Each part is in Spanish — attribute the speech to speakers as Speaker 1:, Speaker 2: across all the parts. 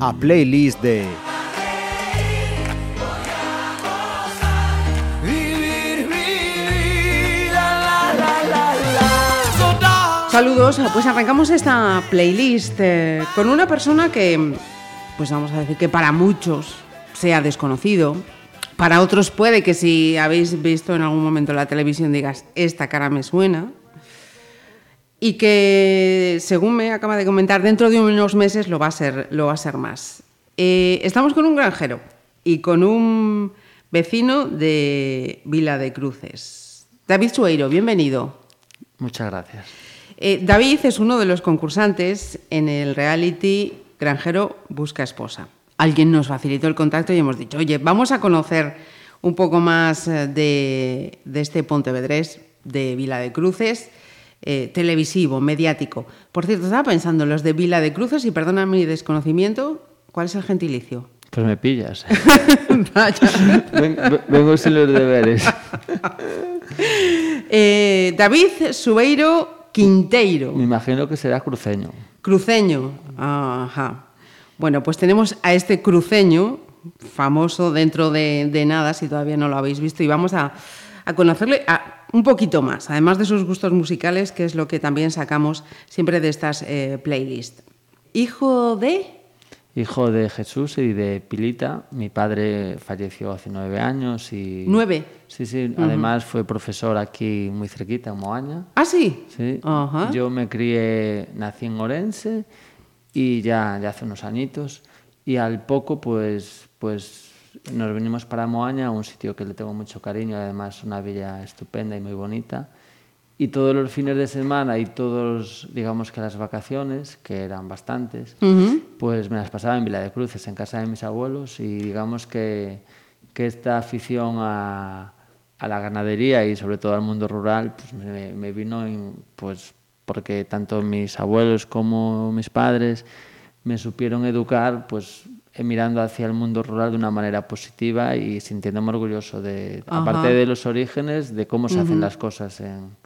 Speaker 1: A playlist de.
Speaker 2: Saludos, pues arrancamos esta playlist eh, con una persona que, pues vamos a decir que para muchos sea desconocido, para otros puede que si habéis visto en algún momento la televisión digas, esta cara me suena, y que, según me acaba de comentar, dentro de unos meses lo va a ser, lo va a ser más. Eh, estamos con un granjero y con un vecino de Vila de Cruces. David Sueiro, bienvenido.
Speaker 3: Muchas gracias.
Speaker 2: Eh, David es uno de los concursantes en el reality Granjero Busca Esposa. Alguien nos facilitó el contacto y hemos dicho, oye, vamos a conocer un poco más eh, de, de este Pontevedrés, de Vila de Cruces, eh, televisivo, mediático. Por cierto, estaba pensando, los de Vila de Cruces, y perdona mi desconocimiento, ¿cuál es el gentilicio?
Speaker 3: Pues me pillas.
Speaker 2: Vaya.
Speaker 3: Ven- ve- vengo sin los deberes.
Speaker 2: Eh, David Subeiro Quinteiro.
Speaker 3: Me imagino que será cruceño.
Speaker 2: Cruceño. Ajá. Bueno, pues tenemos a este cruceño, famoso dentro de, de nada, si todavía no lo habéis visto, y vamos a, a conocerle a- un poquito más, además de sus gustos musicales, que es lo que también sacamos siempre de estas eh, playlists. Hijo de...
Speaker 3: Hijo de Jesús y de Pilita. Mi padre falleció hace nueve años y...
Speaker 2: Nueve.
Speaker 3: Sí, sí. Además fue profesor aquí muy cerquita, en Moaña.
Speaker 2: Ah, sí.
Speaker 3: Sí. Yo me crié, nací en Orense y ya, ya hace unos añitos. Y al poco, pues, pues nos venimos para Moaña, un sitio que le tengo mucho cariño, además una villa estupenda y muy bonita. Y todos los fines de semana y todos, digamos que las vacaciones, que eran bastantes, pues me las pasaba en Vila de Cruces, en casa de mis abuelos. Y digamos que, que esta afición a, a la ganadería y sobre todo al mundo rural, pues me, me vino en- pues porque tanto mis abuelos como mis padres me supieron educar pues eh, mirando hacia el mundo rural de una manera positiva y sintiéndome orgulloso de, aparte de los orígenes, de cómo se hacen las cosas en...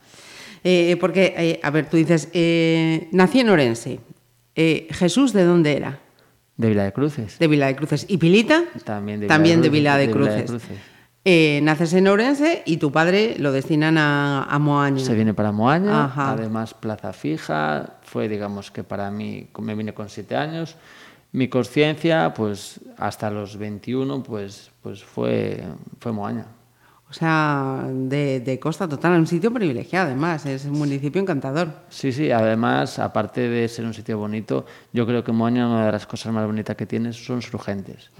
Speaker 2: Eh, porque, eh, a ver, tú dices, eh, nací en Orense. Jesús, ¿de dónde era?
Speaker 3: De Vila de Cruces.
Speaker 2: De Vila de Cruces. ¿Y Pilita?
Speaker 3: También de Vila
Speaker 2: También
Speaker 3: de
Speaker 2: de
Speaker 3: Cruces,
Speaker 2: Vila de
Speaker 3: Vila de
Speaker 2: Cruces. Eh, naces en Ourense y tu padre lo destinan a, a Moaña.
Speaker 3: Se viene para Moaña,
Speaker 2: Ajá.
Speaker 3: además plaza fija, fue digamos que para mí, me vine con siete años, mi conciencia pues hasta los 21 pues, pues fue, fue Moaña.
Speaker 2: O sea, de, de costa total, un sitio privilegiado además, es un municipio encantador.
Speaker 3: Sí, sí, además, aparte de ser un sitio bonito, yo creo que Moaña una de las cosas más bonitas que tiene son sus gentes,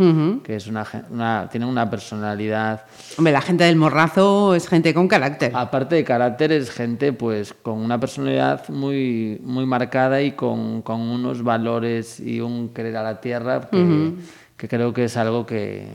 Speaker 3: que es una, una, tienen una personalidad,
Speaker 2: Hombre, la gente del Morrazo es gente con carácter.
Speaker 3: aparte de carácter, es gente pues con una personalidad muy, muy marcada y con, con unos valores y un querer a la tierra que, que creo que es algo que,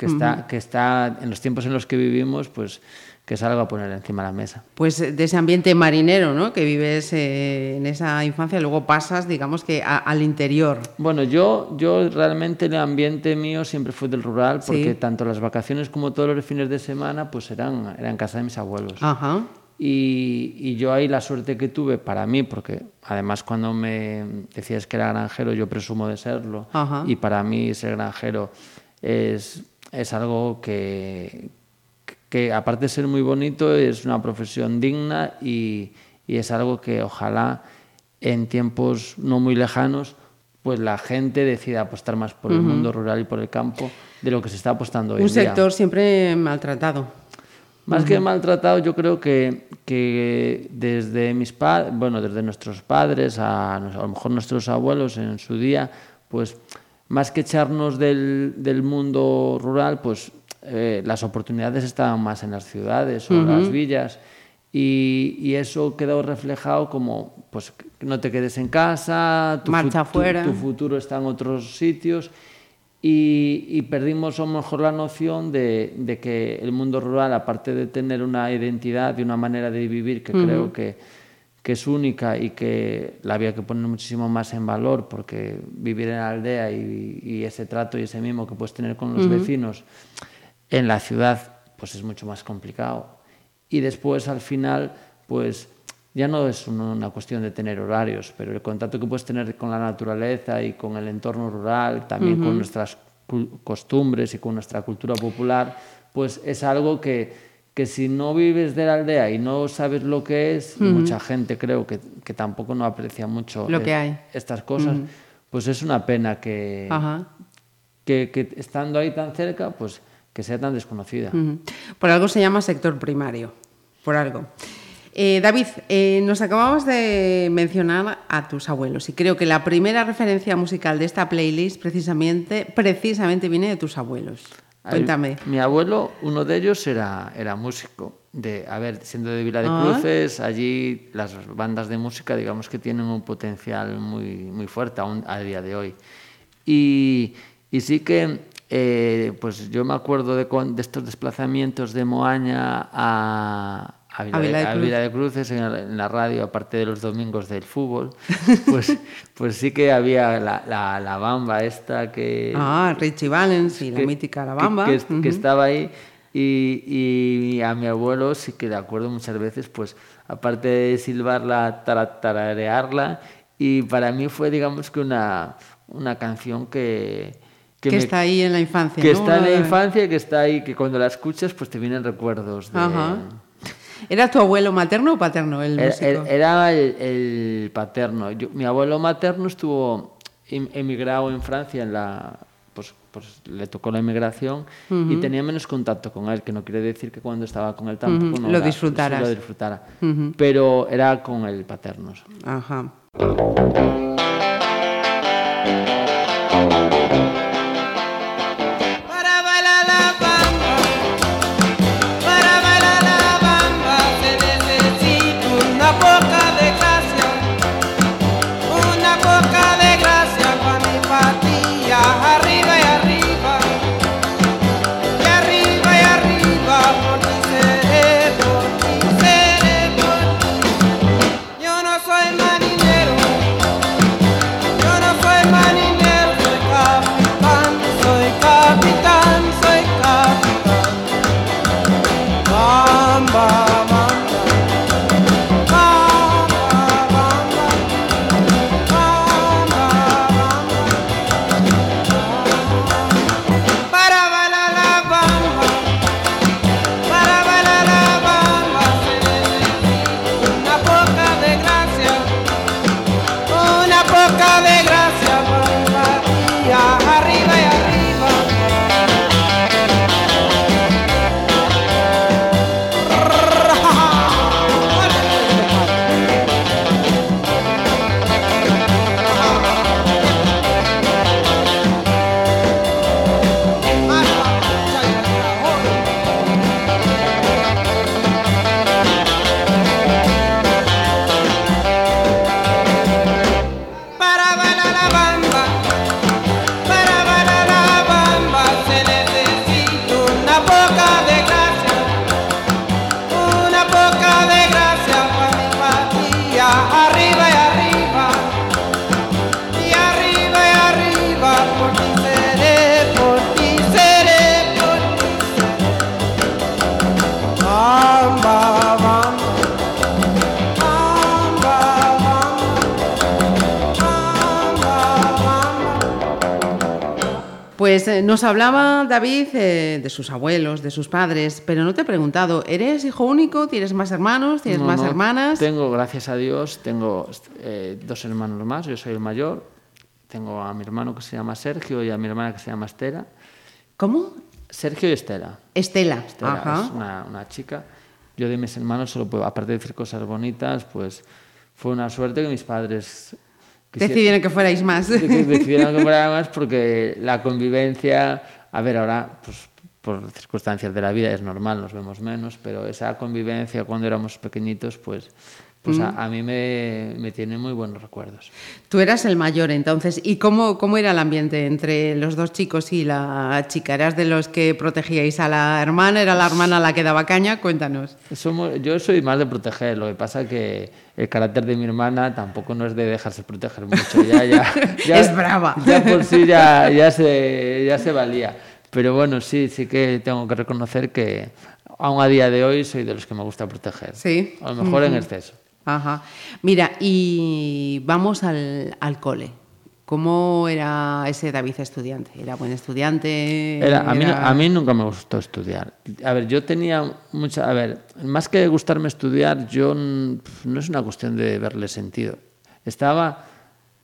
Speaker 3: que está, que está en los tiempos en los que vivimos, pues que es algo a poner encima de la mesa.
Speaker 2: Pues eh, de ese ambiente marinero, ¿no? Que vives eh, en esa infancia, luego pasas, digamos que a- al interior.
Speaker 3: Bueno, yo, yo realmente el ambiente mío siempre fue del rural, porque
Speaker 2: Sí.
Speaker 3: tanto las vacaciones como todos los fines de semana, pues eran, eran en casa de mis abuelos.
Speaker 2: Ajá.
Speaker 3: Y, y yo ahí la suerte que tuve para mí, porque además cuando me decías que era granjero, yo presumo de serlo,
Speaker 2: Ajá.
Speaker 3: y para mí ser granjero es, es algo que, que aparte de ser muy bonito, es una profesión digna y, y es algo que ojalá en tiempos no muy lejanos pues la gente decida apostar más por el mundo rural y por el campo de lo que se está apostando hoy
Speaker 2: Un
Speaker 3: en día.
Speaker 2: sector siempre maltratado.
Speaker 3: Más que maltratado, yo creo que, que desde mis pa- bueno, desde nuestros padres a, a lo mejor nuestros abuelos en su día, pues más que echarnos del, del mundo rural, pues eh, las oportunidades estaban más en las ciudades o en las villas. Y, y eso quedó reflejado como, pues, no te quedes en casa, tu,
Speaker 2: Marcha
Speaker 3: fu- tu-
Speaker 2: fuera.
Speaker 3: tu futuro está en otros sitios y, y perdimos a lo mejor la noción de, de que el mundo rural, aparte de tener una identidad y una manera de vivir que creo que, que es única y que la había que poner muchísimo más en valor, porque vivir en la aldea y, y ese trato y ese mimo que puedes tener con los vecinos en la ciudad pues es mucho más complicado. Y después, al final, pues ya no es una, cuestión de tener horarios, pero el contacto que puedes tener con la naturaleza y con el entorno rural, también con nuestras costumbres y con nuestra cultura popular, pues es algo que, que si no vives de la aldea y no sabes lo que es, mucha gente creo que, que tampoco no aprecia mucho
Speaker 4: Lo que hay.
Speaker 3: estas cosas, pues es una pena que, que, que estando ahí tan cerca, pues que sea tan desconocida.
Speaker 4: Por algo se llama sector primario, por algo. Eh, David, eh, nos acababas de mencionar a tus abuelos y creo que la primera referencia musical de esta playlist precisamente, precisamente viene de tus abuelos. Cuéntame.
Speaker 3: Mi abuelo, uno de ellos era, era músico. De, a ver, siendo de Vila de
Speaker 4: Ah.
Speaker 3: Cruces, allí las bandas de música, digamos que tienen un potencial muy, muy fuerte aún a día de hoy. Y, y sí que, eh, pues yo me acuerdo de, de estos desplazamientos de Moaña a, a Vila,
Speaker 4: A
Speaker 3: de,
Speaker 4: Cruz.
Speaker 3: Vila de Cruces en, la- la radio, aparte de los domingos del fútbol, pues, pues sí que había la, la, la bamba esta que,
Speaker 4: Ah, Richie Valens y la
Speaker 3: que-
Speaker 4: mítica La
Speaker 3: que-
Speaker 4: Bamba.
Speaker 3: Que, que
Speaker 4: Ujú.
Speaker 3: estaba ahí. Y, y a mi abuelo sí que de acuerdo muchas veces, pues aparte de silbarla, tara- tararearla. Y para mí fue, digamos que una, una canción que...
Speaker 4: Que,
Speaker 3: me-
Speaker 4: está ahí en la infancia.
Speaker 3: que
Speaker 4: ¿no?
Speaker 3: está en la infancia, que está ahí, que cuando la escuchas, pues te vienen recuerdos de...
Speaker 4: Ajá. ¿Era tu abuelo materno o paterno el
Speaker 3: Era,
Speaker 4: músico?
Speaker 3: era- el, el paterno. Yo- mi abuelo materno estuvo em- emigrado en Francia en la pues, pues le tocó la emigración y tenía menos contacto con él, que no quiere decir que cuando estaba con él tampoco
Speaker 4: Ujú,
Speaker 3: no
Speaker 4: lo disfrutaras.
Speaker 3: lo disfrutara. Pero era con el paterno.
Speaker 4: Ajá. Pues eh, nos hablaba David eh, de sus abuelos, de sus padres, pero no te he preguntado, ¿eres hijo único? ¿Tienes más hermanos? ¿Tienes
Speaker 3: No,
Speaker 4: más
Speaker 3: no,
Speaker 4: hermanas?
Speaker 3: Tengo, gracias a Dios, tengo eh, dos hermanos más, yo soy el mayor. Tengo a mi hermano que se llama Sergio y a mi hermana que se llama Estela.
Speaker 4: ¿Cómo?
Speaker 3: Sergio y Estela.
Speaker 4: Estela.
Speaker 3: Estela
Speaker 4: Ajá.
Speaker 3: es una, una chica. Yo de mis hermanos solo puedo, aparte de decir cosas bonitas, pues fue una suerte que mis padres
Speaker 4: Decidieron que fuerais más.
Speaker 3: que decidieron que fuera más porque la convivencia, a ver, ahora, pues por circunstancias de la vida es normal, nos vemos menos, pero esa convivencia cuando éramos pequeñitos, pues, pues a, a mí me, me tiene muy buenos recuerdos.
Speaker 4: Tú eras el mayor entonces. ¿Y cómo, cómo era el ambiente entre los dos chicos y la chica? ¿Eras de los que protegíais a la hermana? ¿Era la hermana la que daba caña? Cuéntanos.
Speaker 3: Somos, yo soy más de proteger, lo que pasa que el carácter de mi hermana tampoco no es de dejarse proteger mucho. Ya, ya, ya-
Speaker 4: Es brava.
Speaker 3: Ya por sí ya, ya, se, ya se valía. Pero bueno, sí, sí que tengo que reconocer que aún a día de hoy soy de los que me gusta proteger.
Speaker 2: Sí.
Speaker 3: A lo mejor en exceso.
Speaker 2: Ajá. Mira, y vamos al, al cole. ¿Cómo era ese David estudiante? ¿Era buen estudiante?
Speaker 3: Era- a, mí,
Speaker 2: Era-
Speaker 3: a mí nunca me gustó estudiar. A ver, yo tenía mucha... A ver, más que gustarme estudiar, yo no es una cuestión de verle sentido. Estaba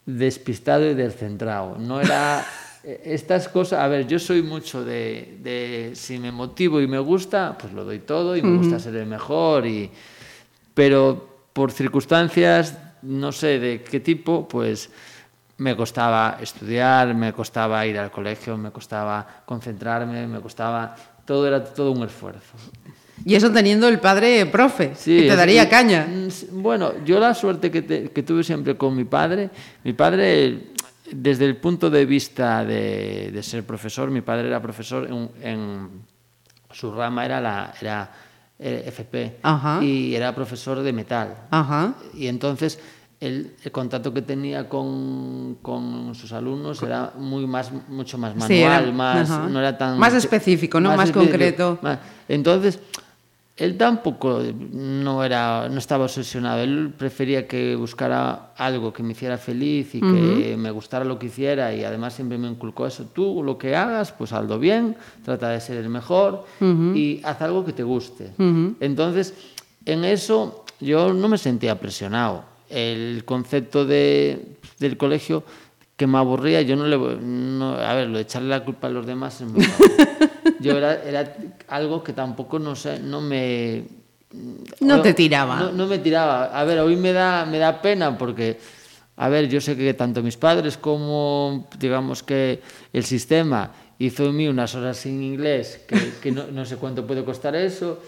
Speaker 3: despistado y descentrado. No era... eh, Estas cosas, a ver, yo soy mucho de, de si me motivo y me gusta, pues lo doy todo y me gusta ser el mejor y pero por circunstancias, no sé de qué tipo, pues me costaba estudiar, me costaba ir al colegio, me costaba concentrarme, me costaba... Todo era todo un esfuerzo.
Speaker 2: Y eso teniendo el padre profe,
Speaker 3: Sí,
Speaker 2: que te daría caña.
Speaker 3: mm, Bueno, yo la suerte que, te- que tuve siempre con mi padre, mi padre, desde el punto de vista de, de ser profesor, mi padre era profesor en, en- su rama era la era FP
Speaker 2: Ajá.
Speaker 3: y era profesor de metal.
Speaker 2: Ajá.
Speaker 3: Y entonces el, el contacto que tenía con, con sus alumnos era muy más, mucho más manual,
Speaker 2: Sí, era-
Speaker 3: más,
Speaker 2: ajá.
Speaker 3: no era tan...
Speaker 2: Más específico, ¿no? Más concreto.
Speaker 3: más- Entonces, él tampoco no, era, no estaba obsesionado, él prefería que buscara algo que me hiciera feliz y que me gustara lo que hiciera y además siempre me inculcó eso. Tú lo que hagas, pues hazlo bien, trata de ser el mejor y haz algo que te guste. Entonces, en eso yo no me sentía presionado. El concepto de, del colegio que me aburría, yo no le voy- no, a ver, lo de echarle la culpa a los demás es muy. Yo era, era algo que tampoco no sé, no me
Speaker 2: No te tiraba.
Speaker 3: No, no me tiraba. A ver, hoy me da, me da pena porque, a ver, yo sé que tanto mis padres como, digamos que el sistema hizo en mí unas horas sin inglés, que, que no, no sé cuánto puede costar eso,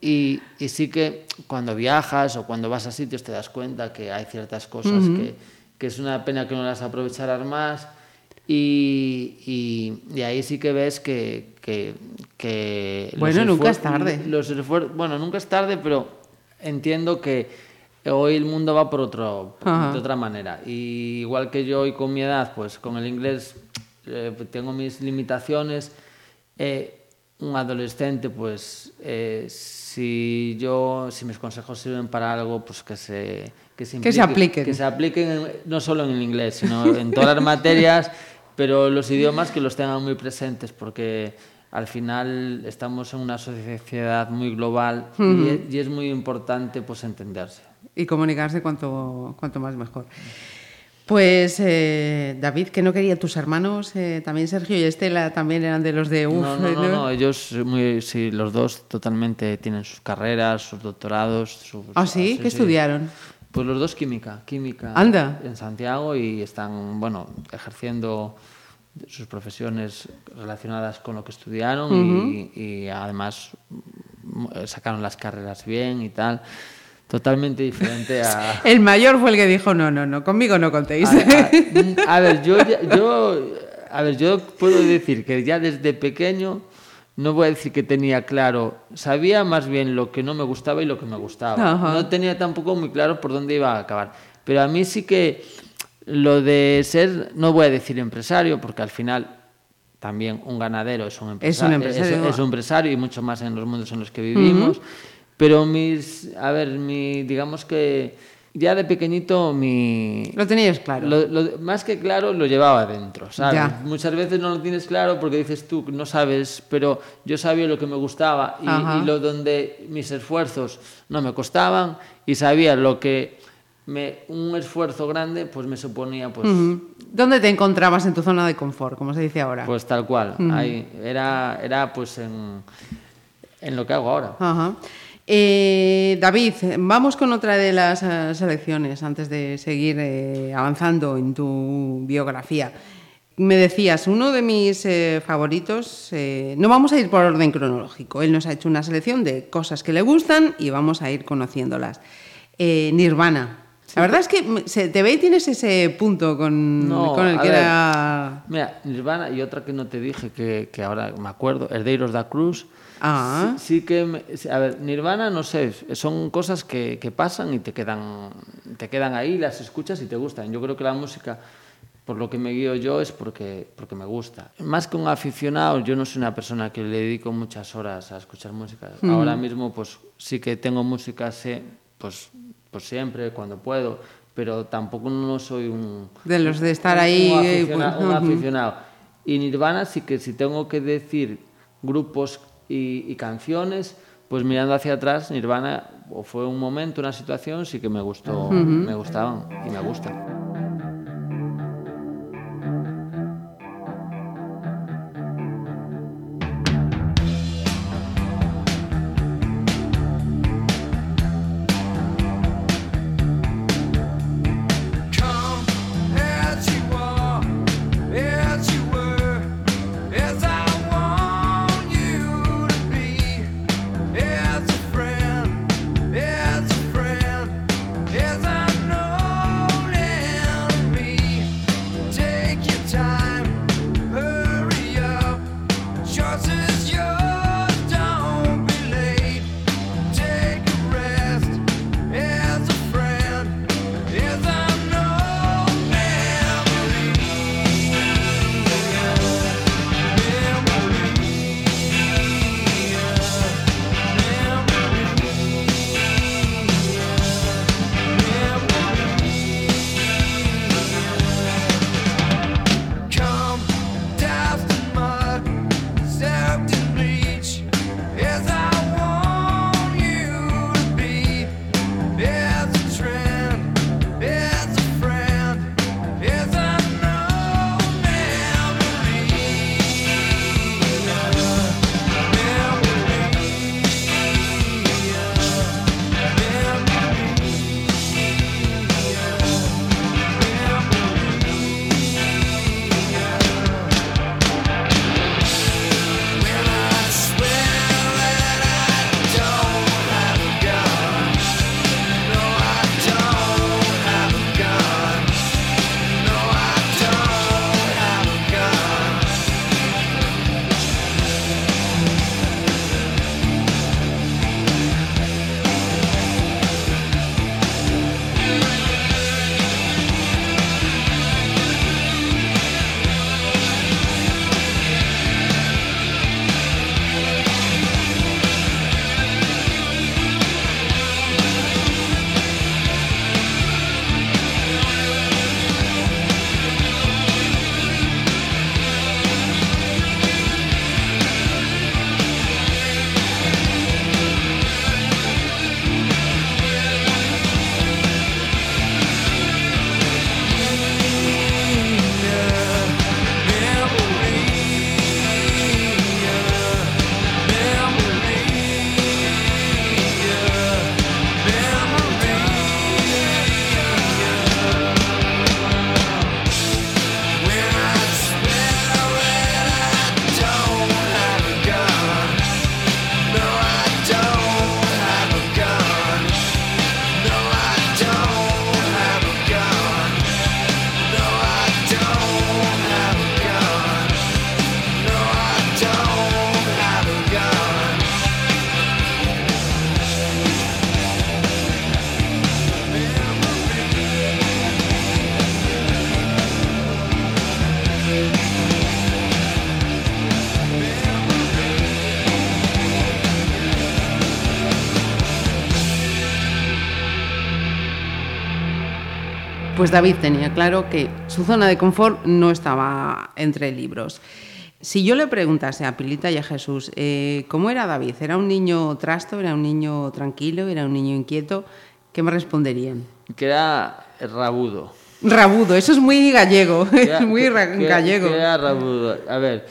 Speaker 3: y, y sí que cuando viajas o cuando vas a sitios te das cuenta que hay ciertas cosas que, que es una pena que no las aprovecharas más. Y, y, y ahí sí que ves que... que, que
Speaker 2: Bueno, nunca es tarde.
Speaker 3: los bueno, nunca es tarde, pero entiendo que hoy el mundo va por otro,
Speaker 2: Ajá.
Speaker 3: de otra manera. Y igual que yo hoy con mi edad, pues con el inglés eh, tengo mis limitaciones. eh, un adolescente, pues eh, si yo, si mis consejos sirven para algo, pues que se que se,
Speaker 2: Que se
Speaker 3: implique-
Speaker 2: apliquen.
Speaker 3: que se apliquen en- no solo en el inglés, sino en todas las materias, pero los idiomas que los tengan muy presentes, porque al final estamos en una sociedad muy global y, es, y es muy importante pues entenderse.
Speaker 2: Y comunicarse cuanto, cuanto más mejor. Pues eh, David, que no querían tus hermanos, eh, también Sergio y Estela también eran de los de UF.
Speaker 3: no, no, no, no, ellos muy, sí, los dos totalmente tienen sus carreras, sus doctorados. sus-
Speaker 2: ¿Ah, sí? ¿Qué estudiaron?
Speaker 3: Pues los dos química, química
Speaker 2: Anda.
Speaker 3: en Santiago y están, bueno, ejerciendo sus profesiones relacionadas con lo que estudiaron y, y además mm, sacaron las carreras bien y tal. Totalmente diferente a...
Speaker 2: El mayor fue el que dijo, no, no, no, conmigo no contéis.
Speaker 3: A, a- a ver, yo, yo, a ver, yo puedo decir que ya desde pequeño, no voy a decir que tenía claro, sabía más bien lo que no me gustaba y lo que me gustaba.
Speaker 2: Ajá.
Speaker 3: No tenía tampoco muy claro por dónde iba a acabar. Pero a mí sí que lo de ser, no voy a decir empresario, porque al final también un ganadero es un empresa-
Speaker 2: Es un empresario.
Speaker 3: es un empresario y mucho más en los mundos en los que vivimos. Pero mis, a ver, mi, digamos que ya de pequeñito mi,
Speaker 2: Lo tenías claro.
Speaker 3: lo- lo- más que claro, lo llevaba dentro, ¿sabes?
Speaker 2: Ya.
Speaker 3: Muchas veces no lo tienes claro porque dices tú, no sabes, pero yo sabía lo que me gustaba y lo donde mis esfuerzos no me costaban y sabía lo que me, un esfuerzo grande pues me suponía pues.
Speaker 2: ¿Dónde te encontrabas en tu zona de confort, como se dice ahora?
Speaker 3: pues tal cual. Ahí, era, era pues en, en lo que hago ahora.
Speaker 2: Ajá. Eh, David, vamos con otra de las eh, selecciones antes de seguir eh, avanzando en tu biografía. Me decías, uno de mis eh, favoritos, eh, no vamos a ir por orden cronológico, él nos ha hecho una selección de cosas que le gustan y vamos a ir conociéndolas. Eh, Nirvana. La verdad es que se te ve y tienes ese punto con,
Speaker 3: No,
Speaker 2: con el que
Speaker 3: ver.
Speaker 2: era...
Speaker 3: Mira, Nirvana y otra que no te dije que, que ahora me acuerdo, Herdeiros da Cruz.
Speaker 2: Ah.
Speaker 3: Sí, sí que, me- a ver, Nirvana, no sé, son cosas que, que pasan y te quedan, te quedan ahí, las escuchas y te gustan. Yo creo que la música por lo que me guío yo es porque, porque me gusta. Más que un aficionado, yo no soy una persona que le dedico muchas horas a escuchar música. Ahora mismo, pues sí que tengo música, sé, pues, pues siempre, cuando puedo, pero tampoco no soy un...
Speaker 2: De los de estar ahí...
Speaker 3: Un aficionado.
Speaker 2: Eh,
Speaker 3: pues, un aficionado. Y Nirvana sí que si tengo que decir grupos y, y, canciones, pues mirando hacia atrás, Nirvana o fue un momento, una situación, sí que me gustó, uh -huh. me gustaban y me gustan.
Speaker 2: Pues David tenía claro que su zona de confort no estaba entre libros. Si yo le preguntase a Pilita y a Jesús, eh, ¿cómo era David? ¿Era un niño trasto? ¿Era un niño tranquilo? ¿Era un niño inquieto? ¿Qué me responderían?
Speaker 3: Que era rabudo.
Speaker 2: Rabudo, eso es muy gallego,
Speaker 3: era-
Speaker 2: es muy
Speaker 3: que-
Speaker 2: gallego.
Speaker 3: que era rabudo. A ver,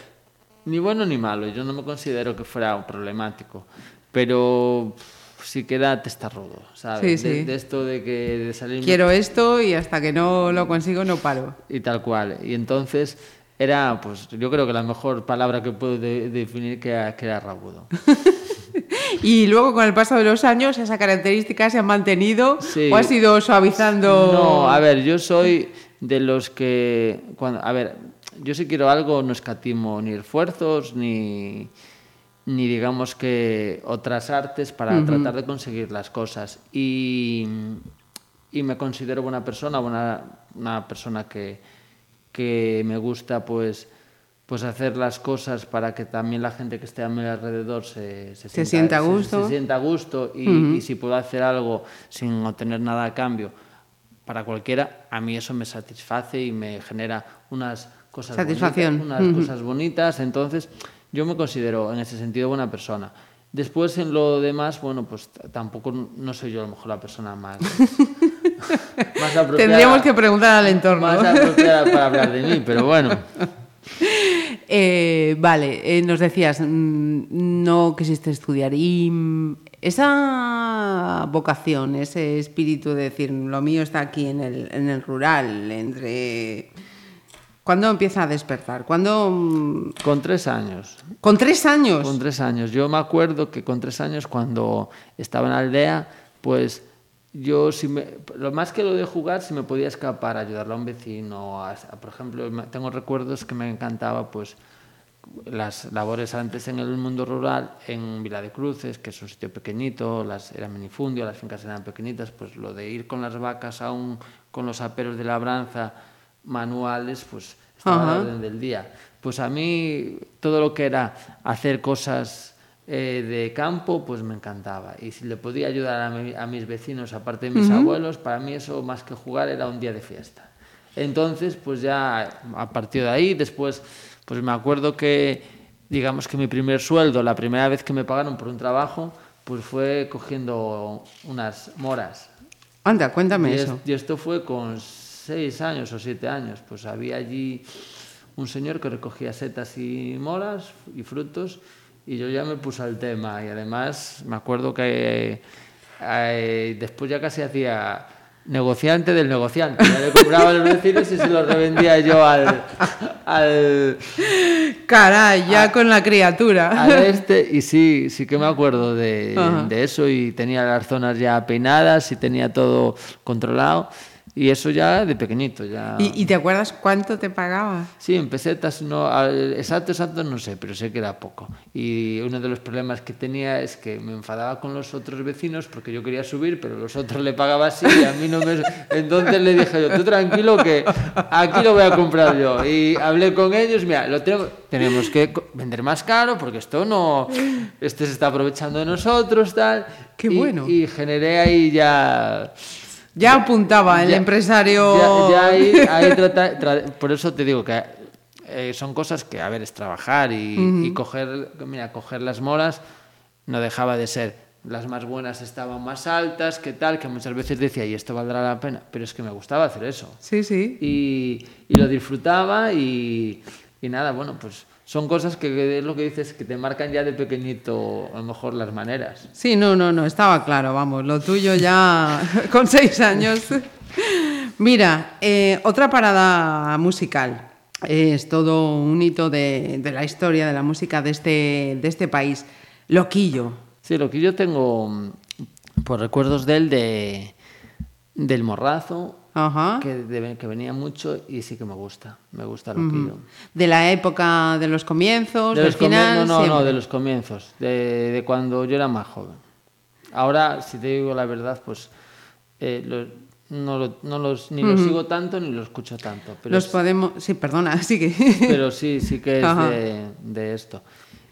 Speaker 3: ni bueno ni malo, yo no me considero que fuera un problemático, pero sí que era testarrudo, ¿sabes?
Speaker 2: Sí,
Speaker 3: de, esto de que de salir
Speaker 2: Quiero esto y hasta que no lo consigo no paro.
Speaker 3: y tal cual. Y entonces era, pues yo creo que la mejor palabra que puedo de- definir que era, que era rabudo.
Speaker 2: Y luego con el paso de los años esa característica se ha mantenido
Speaker 3: Sí.
Speaker 2: o ha sido suavizando.
Speaker 3: No, a ver, yo soy de los que, cuando, a ver, yo si quiero algo no escatimo ni esfuerzos ni, ni digamos que otras artes para tratar de conseguir las cosas. Y, y me considero buena persona, buena, una persona que, que me gusta pues pues hacer las cosas para que también la gente que esté a mi alrededor se, se,
Speaker 2: Se sienta a gusto.
Speaker 3: se sienta a gusto y, y si puedo hacer algo sin obtener nada a cambio para cualquiera, a mí eso me satisface y me genera unas cosas
Speaker 2: Satisfacción.
Speaker 3: bonitas, unas cosas bonitas, entonces yo me considero en ese sentido buena persona. Después en lo demás, bueno, pues tampoco no soy yo a lo mejor la persona más, más apropiada.
Speaker 2: Tendríamos que preguntar al entorno.
Speaker 3: Más apropiada para hablar de mí, pero bueno.
Speaker 2: Eh, vale, eh, nos decías, mm, no quisiste estudiar. Y mm, esa vocación, ese espíritu de decir, lo mío está aquí en el, en el rural, entre... ¿Cuándo empieza a despertar? ¿Cuándo...? mm,
Speaker 3: Con tres años.
Speaker 2: Con tres años.
Speaker 3: Con tres años. Yo me acuerdo que con tres años, cuando estaba en la aldea, pues yo, si me, lo más que lo de jugar, si me podía escapar, ayudarle a un vecino. a- a- por ejemplo, tengo recuerdos que me encantaba, pues las labores antes en el mundo rural, en Vila de Cruces, que es un sitio pequeñito, las, era minifundio, las fincas eran pequeñitas, pues lo de ir con las vacas aún con los aperos de labranza manuales, pues estaba a la orden del día. Pues a mí todo lo que era hacer cosas eh, de campo, pues me encantaba. Y si le podía ayudar a, mi- a mis vecinos, aparte de mis abuelos, para mí eso más que jugar era un día de fiesta. Entonces, pues ya a partir de ahí, después, pues me acuerdo que, digamos que mi primer sueldo, la primera vez que me pagaron por un trabajo, pues fue cogiendo unas moras.
Speaker 2: Anda, cuéntame
Speaker 3: Y, es-
Speaker 2: eso.
Speaker 3: y esto fue con seis años o siete años. Pues había allí un señor que recogía setas y moras y frutos y yo ya me puse al tema. Y además me acuerdo que eh, después ya casi hacía negociante del negociante. Ya le compraba los vecinos y se los revendía yo al, al,
Speaker 2: Caray, ya con la criatura.
Speaker 3: al este y sí, sí que me acuerdo de, de eso y tenía las zonas ya peinadas y tenía todo controlado y eso ya de pequeñito ya
Speaker 2: ¿Y, y te acuerdas cuánto te pagaba?
Speaker 3: sí en pesetas no exacto exacto no sé pero sé que era poco y uno de los problemas que tenía es que me enfadaba con los otros vecinos porque yo quería subir pero los otros le pagaban así y a mí no me entonces le dije yo tú tranquilo que aquí lo voy a comprar yo y hablé con ellos mira lo tenemos tenemos que vender más caro porque esto no este se está aprovechando de nosotros tal
Speaker 2: Qué
Speaker 3: Y-
Speaker 2: bueno.
Speaker 3: y generé ahí ya
Speaker 2: Ya apuntaba el
Speaker 3: ya-
Speaker 2: empresario.
Speaker 3: ya, ya ahí, ahí trata- tra- por eso te digo que eh, son cosas que, a ver, es trabajar y, y coger, mira, coger las moras no dejaba de ser. Las más buenas estaban más altas, que tal, que muchas veces decía, y esto valdrá la pena, pero es que me gustaba hacer eso.
Speaker 2: Sí, sí.
Speaker 3: Y, y lo disfrutaba y, y nada, bueno, pues son cosas que es lo que dices, que te marcan ya de pequeñito, a lo mejor las maneras.
Speaker 2: Sí, no, no, no, estaba claro, vamos, lo tuyo ya con seis años. Mira, eh, otra parada musical. Es todo un hito de, de la historia de la música de este, de este país. Loquillo.
Speaker 3: Sí, lo que yo tengo mm, por recuerdos de él de, del morrazo,
Speaker 2: Ajá.
Speaker 3: que, de- que venía mucho y sí que me gusta, me gusta Loquillo.
Speaker 2: De la época de los comienzos,
Speaker 3: De
Speaker 2: del
Speaker 3: los
Speaker 2: final.
Speaker 3: no, no, no, de los comienzos, de, de cuando yo era más joven. Ahora, si te digo la verdad, pues eh, lo- no, lo- no los, ni los sigo tanto ni los escucho tanto. Pero
Speaker 2: Los
Speaker 3: es-
Speaker 2: podemos. Sí, perdona, sí que.
Speaker 3: pero sí, sí que es de, de esto.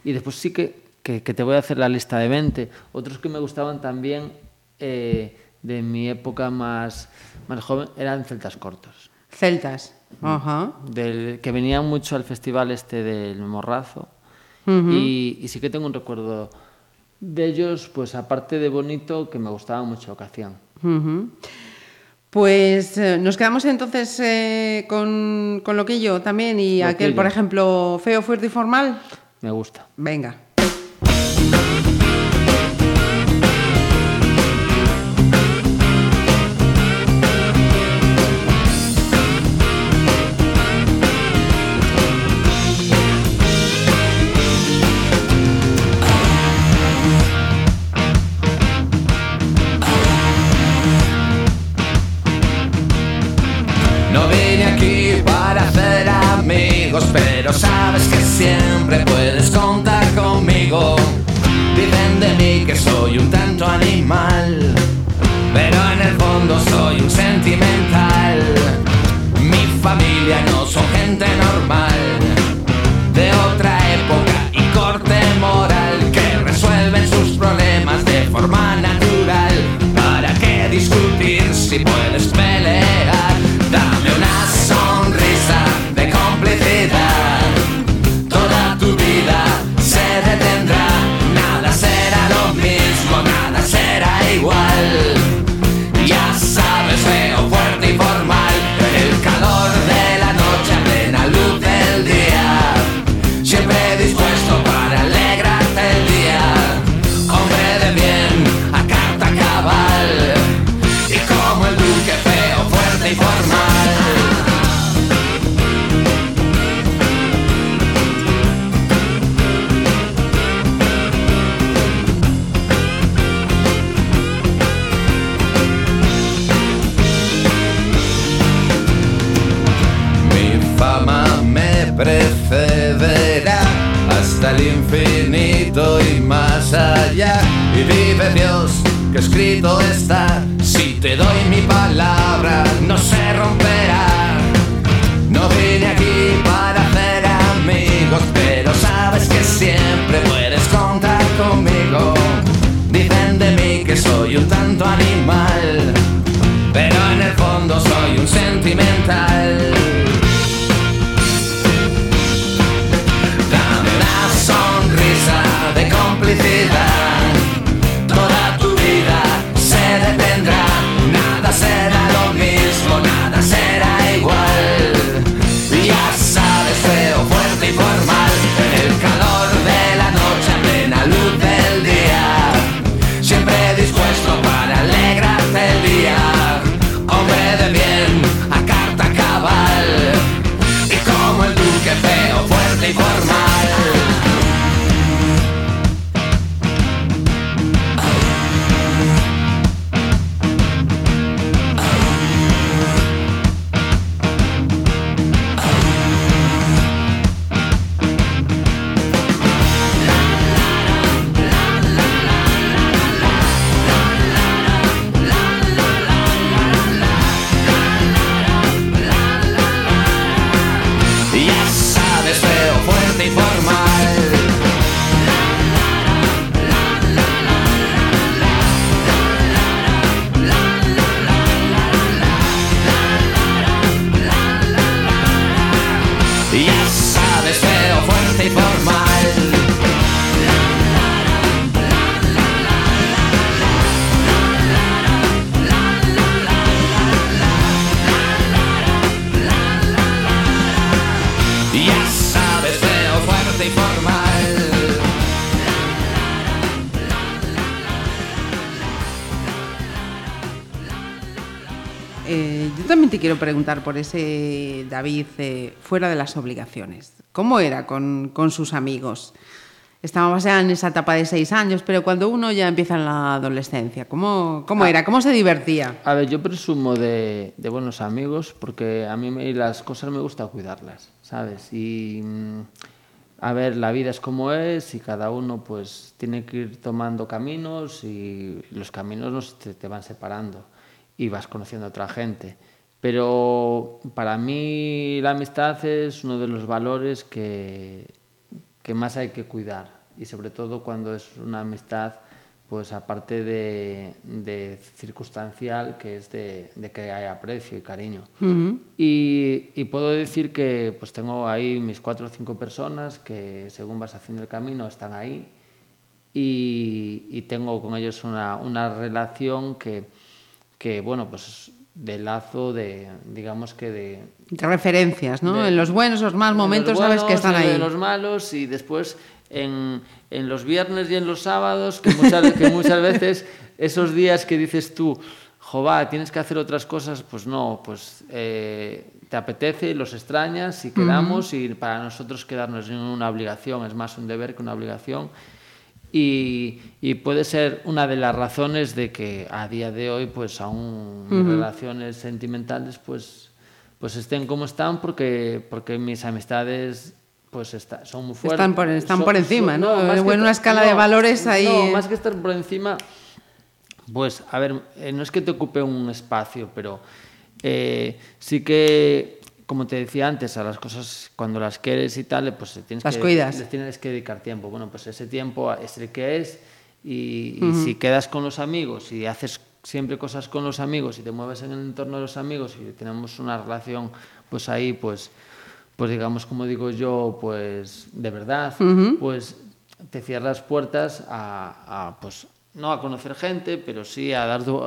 Speaker 3: Y después sí que, que, que te voy a hacer la lista de 20. Otros que me gustaban también eh, de mi época más, más joven eran celtas cortos.
Speaker 2: Celtas. Ajá.
Speaker 3: Del, que venían mucho al festival este del Morrazo. y, y sí que tengo un recuerdo de ellos, pues aparte de bonito, que me gustaba mucho ocasión.
Speaker 2: Ujú. Pues eh, nos quedamos entonces eh, con, con Loquillo también y aquel, por ejemplo, feo, fuerte y formal.
Speaker 3: Me gusta.
Speaker 2: Venga.
Speaker 1: Pero sabes que siempre puedes contar conmigo. Dicen de mí que soy un tanto animal, pero en el fondo soy un sentimental. Mi familia no son gente
Speaker 2: quiero preguntar por ese David eh, fuera de las obligaciones. ¿Cómo era con, con sus amigos? Estábamos ya en esa etapa de seis años, pero cuando uno ya empieza en la adolescencia, ¿cómo, cómo era? ¿Cómo se divertía?
Speaker 3: A ver, yo presumo de, de buenos amigos porque a mí me- las cosas me gusta cuidarlas, ¿sabes? Y mm, a ver, la vida es como es y cada uno pues tiene que ir tomando caminos y los caminos no se te, te van separando y vas conociendo a otra gente. Pero para mí la amistad es uno de los valores que, que más hay que cuidar. Y sobre todo cuando es una amistad pues aparte de, de circunstancial que es de, de que hay aprecio y cariño. Y, y puedo decir que pues tengo ahí mis cuatro o cinco personas que según vas haciendo el camino están ahí. Y, y tengo con ellos una, una relación que, que bueno pues de lazo de digamos que de
Speaker 2: De referencias, ¿no?
Speaker 3: De-
Speaker 2: en los buenos, los malos
Speaker 3: en
Speaker 2: momentos,
Speaker 3: los
Speaker 2: sabes que están
Speaker 3: en
Speaker 2: ahí.
Speaker 3: los malos y después en, en los viernes y en los sábados, que muchas, que muchas veces esos días que dices tú, jova, tienes que hacer otras cosas, pues no, pues eh, te apetece, los extrañas y quedamos y para nosotros quedarnos en una obligación, es más un deber que una obligación. Y, y puede ser una de las razones de que a día de hoy, pues aún mis relaciones sentimentales, pues, pues estén como están, porque, porque mis amistades pues está- son muy fuertes.
Speaker 2: Están por- están
Speaker 3: Son-
Speaker 2: por encima,
Speaker 3: son-
Speaker 2: ¿no? En una escala de valores ahí,
Speaker 3: No,
Speaker 2: eh.
Speaker 3: más que estar por encima, pues a ver, eh, no es que te ocupe un espacio, pero eh, sí que como te decía antes, a las cosas cuando las quieres y tal, pues tienes
Speaker 2: Las
Speaker 3: que,
Speaker 2: cuidas.
Speaker 3: les tienes que dedicar tiempo. Bueno, pues ese tiempo es el que es y, y si quedas con los amigos y haces siempre cosas con los amigos y te mueves en el entorno de los amigos y tenemos una relación pues ahí pues pues digamos como digo yo pues de verdad pues te cierras puertas a, a, pues no a conocer gente pero sí a dar du-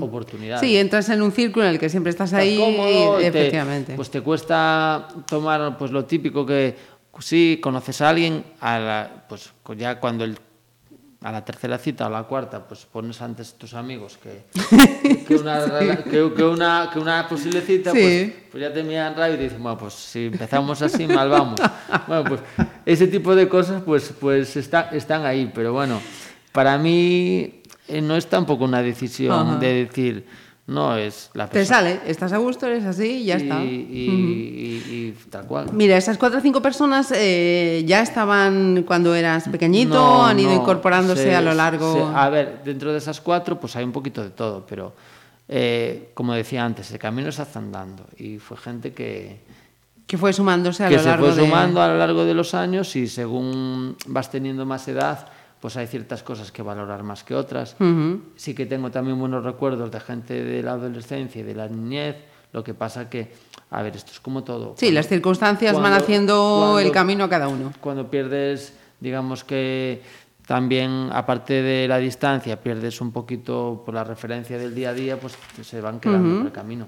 Speaker 3: oportunidades
Speaker 2: Sí, entras en un círculo en el que siempre estás
Speaker 3: estás
Speaker 2: ahí
Speaker 3: cómodo,
Speaker 2: y
Speaker 3: te-
Speaker 2: efectivamente.
Speaker 3: pues te cuesta tomar pues lo típico que sí conoces a alguien a la- pues cu- ya cuando el a la tercera cita o la cuarta pues pones antes tus amigos que, que, una, rela- que, que una que una posible cita
Speaker 2: Sí.
Speaker 3: pues, pues ya te miran raro y te dicen bueno pues si empezamos así mal vamos bueno pues ese tipo de cosas pues pues está- están ahí pero bueno para mí eh, no es tampoco una decisión
Speaker 2: Ajá.
Speaker 3: de decir no es la
Speaker 2: Te
Speaker 3: persona
Speaker 2: sale, estás a gusto, eres así y ya
Speaker 3: y,
Speaker 2: está.
Speaker 3: y- y- y tal cual.
Speaker 2: Mira, esas cuatro o cinco personas eh, ya estaban cuando eras pequeñito,
Speaker 3: No,
Speaker 2: han ido
Speaker 3: no,
Speaker 2: incorporándose
Speaker 3: se-
Speaker 2: a lo largo.
Speaker 3: se- a ver, dentro de esas cuatro, pues hay un poquito de todo, pero eh, como decía antes, el camino se hace andando y fue gente que,
Speaker 2: que fue sumándose a
Speaker 3: que
Speaker 2: lo
Speaker 3: se
Speaker 2: largo
Speaker 3: fue
Speaker 2: de...
Speaker 3: sumando a lo largo de los años y según vas teniendo más edad, pues hay ciertas cosas que valorar más que otras.
Speaker 2: Ujú.
Speaker 3: Sí que tengo también buenos recuerdos de gente de la adolescencia y de la niñez, lo que pasa que, a ver, esto es como todo.
Speaker 2: Sí,
Speaker 3: Cuando-
Speaker 2: las circunstancias van
Speaker 3: cuando-
Speaker 2: haciendo el
Speaker 3: cuando-
Speaker 2: camino a cada uno.
Speaker 3: cuando pierdes, digamos que también, aparte de la distancia, pierdes un poquito por la referencia del día a día, pues se van quedando por el camino.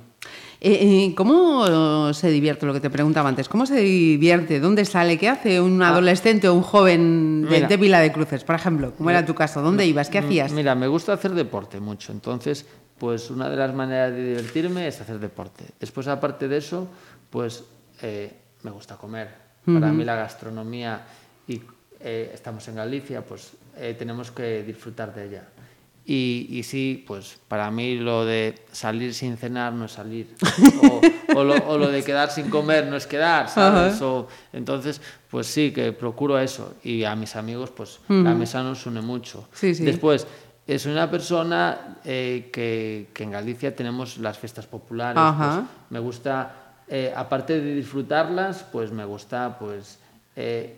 Speaker 2: Eh, eh, ¿Cómo se divierte, lo que te preguntaba antes? ¿Cómo se divierte? ¿Dónde sale? ¿Qué hace un adolescente o un joven de,
Speaker 3: Ah.
Speaker 2: De Vila de Cruces, por ejemplo? ¿Cómo era tu caso? ¿Dónde ibas? ¿Qué hacías?
Speaker 3: Mira, me gusta hacer deporte mucho, entonces, pues una de las maneras de divertirme es hacer deporte. Después, aparte de eso, pues eh, me gusta comer. Para mí la gastronomía, y eh, estamos en Galicia, pues eh, tenemos que disfrutar de ella. Y, y sí, pues para mí lo de salir sin cenar no es salir. O, o lo, o lo de quedar sin comer no es quedar, ¿sabes? O- entonces, pues sí, que procuro eso. Y a mis amigos, pues la mesa nos une mucho.
Speaker 2: Sí, sí.
Speaker 3: Después, soy una persona eh, que, que en Galicia tenemos las fiestas populares.
Speaker 2: Ajá.
Speaker 3: pues, me gusta, eh, aparte de disfrutarlas, pues me gusta, pues, eh,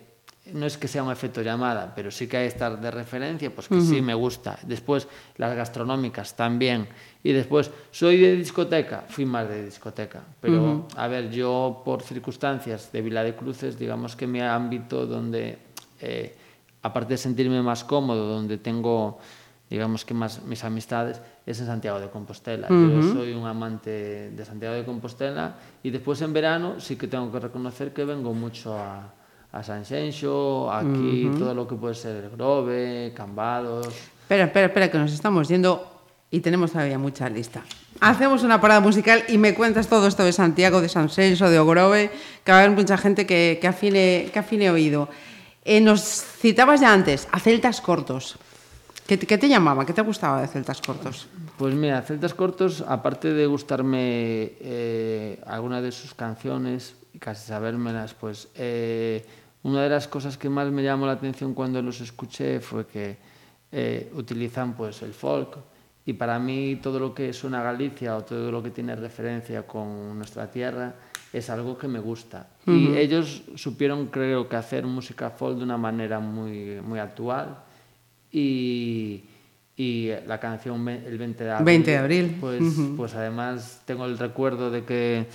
Speaker 3: no es que sea un efecto llamada, pero sí que hay estar de referencia, pues que sí me gusta. Después, las gastronómicas también. Y después, soy de discoteca, fui más de discoteca. Pero, a ver, yo por circunstancias de Vila de Cruces, digamos que mi ámbito donde, eh, aparte de sentirme más cómodo, donde tengo digamos que más mis amistades es en Santiago de Compostela. Yo soy un amante de Santiago de Compostela y después en verano sí que tengo que reconocer que vengo mucho a, a San Xenxo, aquí todo lo que puede ser el Grove, Cambados.
Speaker 2: Espera, espera, espera, que nos estamos yendo y tenemos todavía mucha lista. Hacemos una parada musical y me cuentas todo esto de Santiago, de San Celso, de Ogrove, que va a haber mucha gente que, que, afine, que afine oído. Eh, nos citabas ya antes a celtas cortos. ¿Qué, te- qué te llamaba? ¿Qué te gustaba de celtas cortos?
Speaker 3: Pues mira, Celtas Cortos, aparte de gustarme eh, alguna de sus canciones y casi sabérmelas, pues eh, una de las cosas que más me llamó la atención cuando los escuché fue que eh, utilizan pues el folk. Y para mí todo lo que suena a Galicia o todo lo que tiene referencia con nuestra tierra es algo que me gusta. Y ellos supieron, creo que, hacer música folk de una manera muy, muy actual. Y, y la canción el 20 de abril,
Speaker 2: 20 de abril,
Speaker 3: Pues, pues además tengo el recuerdo de que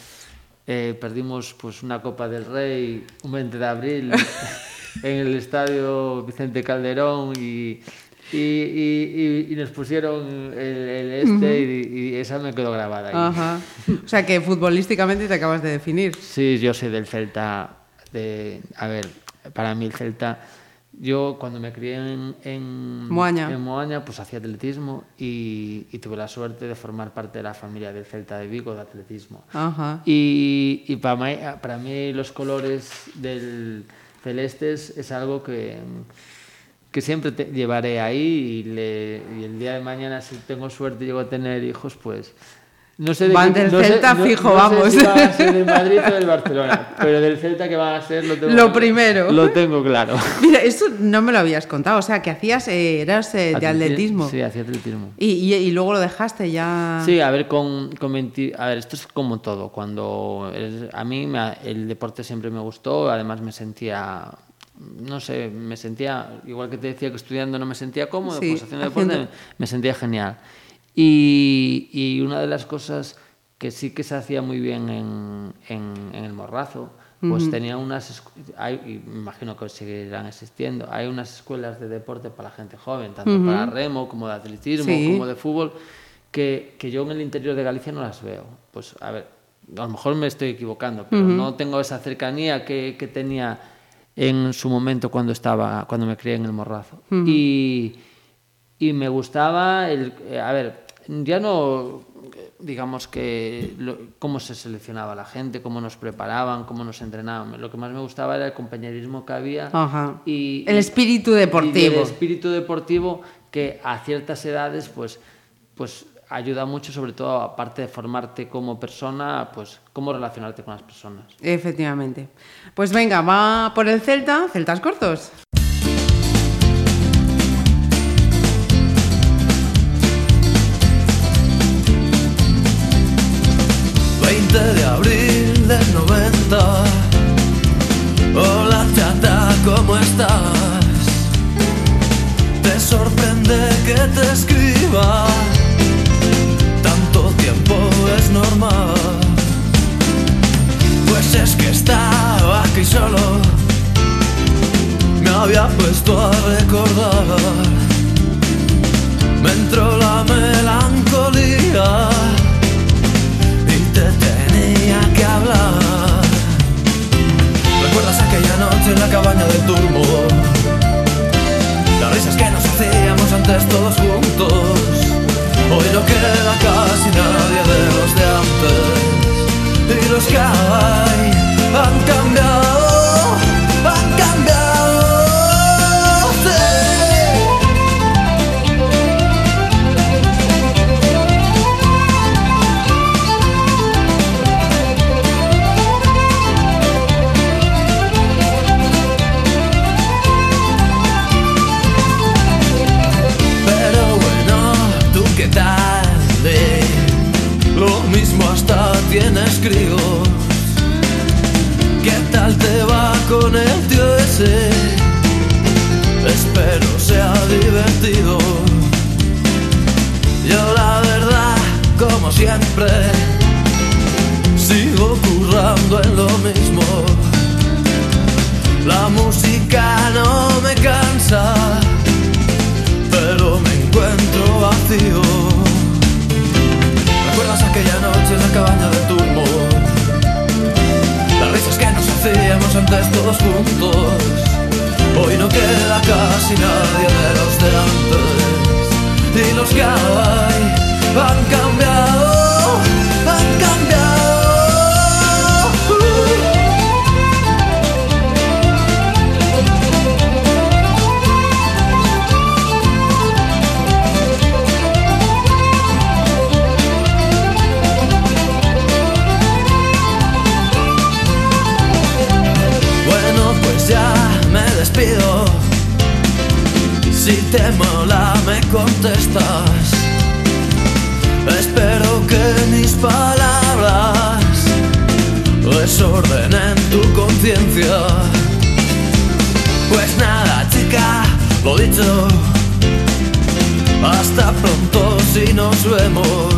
Speaker 3: eh, perdimos pues, una Copa del Rey un 20 de abril en el estadio Vicente Calderón y, y, y, y, y nos pusieron el, el este uh -huh. y, y esa me quedó grabada. Ahí.
Speaker 2: Ajá. O sea que futbolísticamente te acabas de definir.
Speaker 3: Sí, yo soy del Celta. De, a ver, para mí el Celta yo cuando me crié en, en
Speaker 2: Moaña.
Speaker 3: en Moaña, pues hacía atletismo y, y tuve la suerte de formar parte de la familia del Celta de Vigo de atletismo.
Speaker 2: Ajá.
Speaker 3: Y, y para, mí, para mí los colores del celestes es algo que, que siempre te- llevaré ahí y, le- y el día de mañana si tengo suerte y llego a tener hijos, pues No sé de
Speaker 2: Van del
Speaker 3: no sé-
Speaker 2: Celta
Speaker 3: no-
Speaker 2: fijo,
Speaker 3: no sé
Speaker 2: vamos.
Speaker 3: si va a ser del Madrid o del Barcelona, pero del Celta que va a ser lo tengo
Speaker 2: Lo primero.
Speaker 3: Lo tengo claro.
Speaker 2: Mira, esto no me lo habías contado, o sea, que hacías, eh, eras eh, de
Speaker 3: Atleti-
Speaker 2: atletismo.
Speaker 3: Sí, hacía atletismo.
Speaker 2: Y, y- y luego lo dejaste ya.
Speaker 3: Sí, a ver, con, con 20 a ver, esto es como todo. Cuando eres- a mí me el deporte siempre me gustó, además me sentía, no sé, me sentía, igual que te decía que estudiando no me sentía cómodo,
Speaker 2: Sí,
Speaker 3: pues haciendo deporte
Speaker 2: haciendo-
Speaker 3: me sentía genial. Y, y una de las cosas que sí que se hacía muy bien en, en- en el Morrazo, pues tenía unas, hay, imagino que seguirán existiendo, hay unas escuelas de deporte para la gente joven, tanto para remo como de atletismo,
Speaker 2: Sí.
Speaker 3: como de fútbol, que, que yo en el interior de Galicia no las veo. Pues a ver, a lo mejor me estoy equivocando, pero no tengo esa cercanía que, que tenía en su momento cuando estaba, cuando me crié en el Morrazo. Y, y me gustaba el, eh, a ver, ya no digamos que lo- cómo se seleccionaba la gente, cómo nos preparaban, cómo nos entrenaban. Lo que más me gustaba era el compañerismo que había
Speaker 2: Ajá.
Speaker 3: y
Speaker 2: El espíritu deportivo.
Speaker 3: el espíritu deportivo que a ciertas edades pues pues ayuda mucho sobre todo aparte de formarte como persona pues cómo relacionarte con las personas
Speaker 2: Efectivamente. Pues venga, va por el Celta, Celtas cortos.
Speaker 5: 20 de abril del 90. Hola chata, ¿cómo estás? Te sorprende que te escriba. Tanto tiempo es normal. Pues es que estaba aquí solo. Me había puesto a recordar. Me entró la melancolía en la cabaña del turbo? Las risas que nos hacíamos antes todos juntos. Hoy no queda casi nadie de los de antes. Y los que hay han cambiado, siempre, sigo currando en lo mismo. La música no me cansa pero me encuentro vacío. ¿Recuerdas aquella noche en la cabaña del turbo? Las risas que nos hacíamos antes todos juntos. Hoy no queda casi nadie de los de antes. Y los que hay han cambiado, te mola, me contestas. Espero que mis palabras desordenen tu conciencia. Pues nada, chica, lo dicho. Hasta pronto si nos vemos.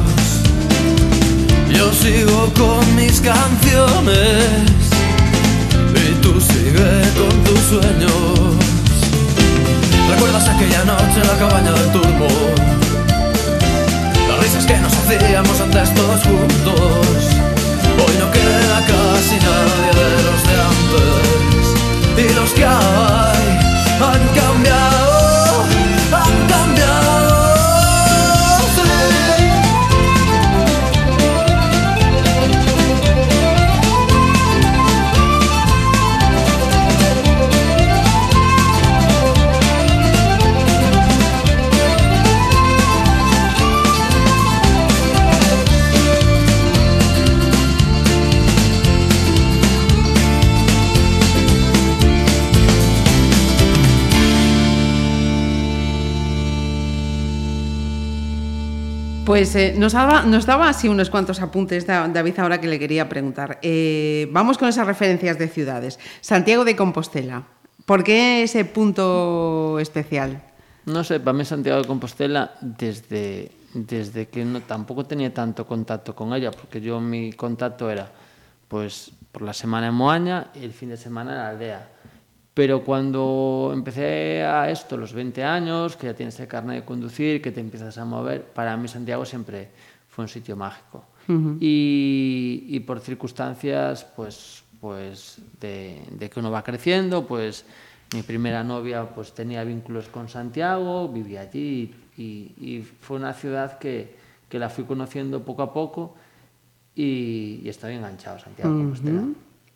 Speaker 5: Yo sigo con mis canciones y tú sigue con tus sueños. ¿Recuerdas aquella noche en la cabaña del turbo? Las risas que nos hacíamos antes todos juntos. Hoy no queda casi nadie de los de antes. Y los que hay han cambiado,
Speaker 2: Pues eh, nos, daba, nos daba así unos cuantos apuntes, Da- David, ahora que le quería preguntar. Eh, vamos con esas referencias de ciudades. Santiago de Compostela. ¿Por qué ese punto especial?
Speaker 3: No sé, para mí Santiago de Compostela, desde, desde que no, tampoco tenía tanto contacto con ella, porque yo mi contacto era pues por la semana en Moaña y el fin de semana en la aldea. Pero cuando empecé a esto, los 20 años, que ya tienes el carnet de conducir, que te empiezas a mover, para mí Santiago siempre fue un sitio mágico. y, y por circunstancias, pues, pues de, de que uno va creciendo, pues mi primera novia pues tenía vínculos con Santiago, vivía allí y, y fue una ciudad que, que la fui conociendo poco a poco y, y estoy enganchado a Santiago Compostela.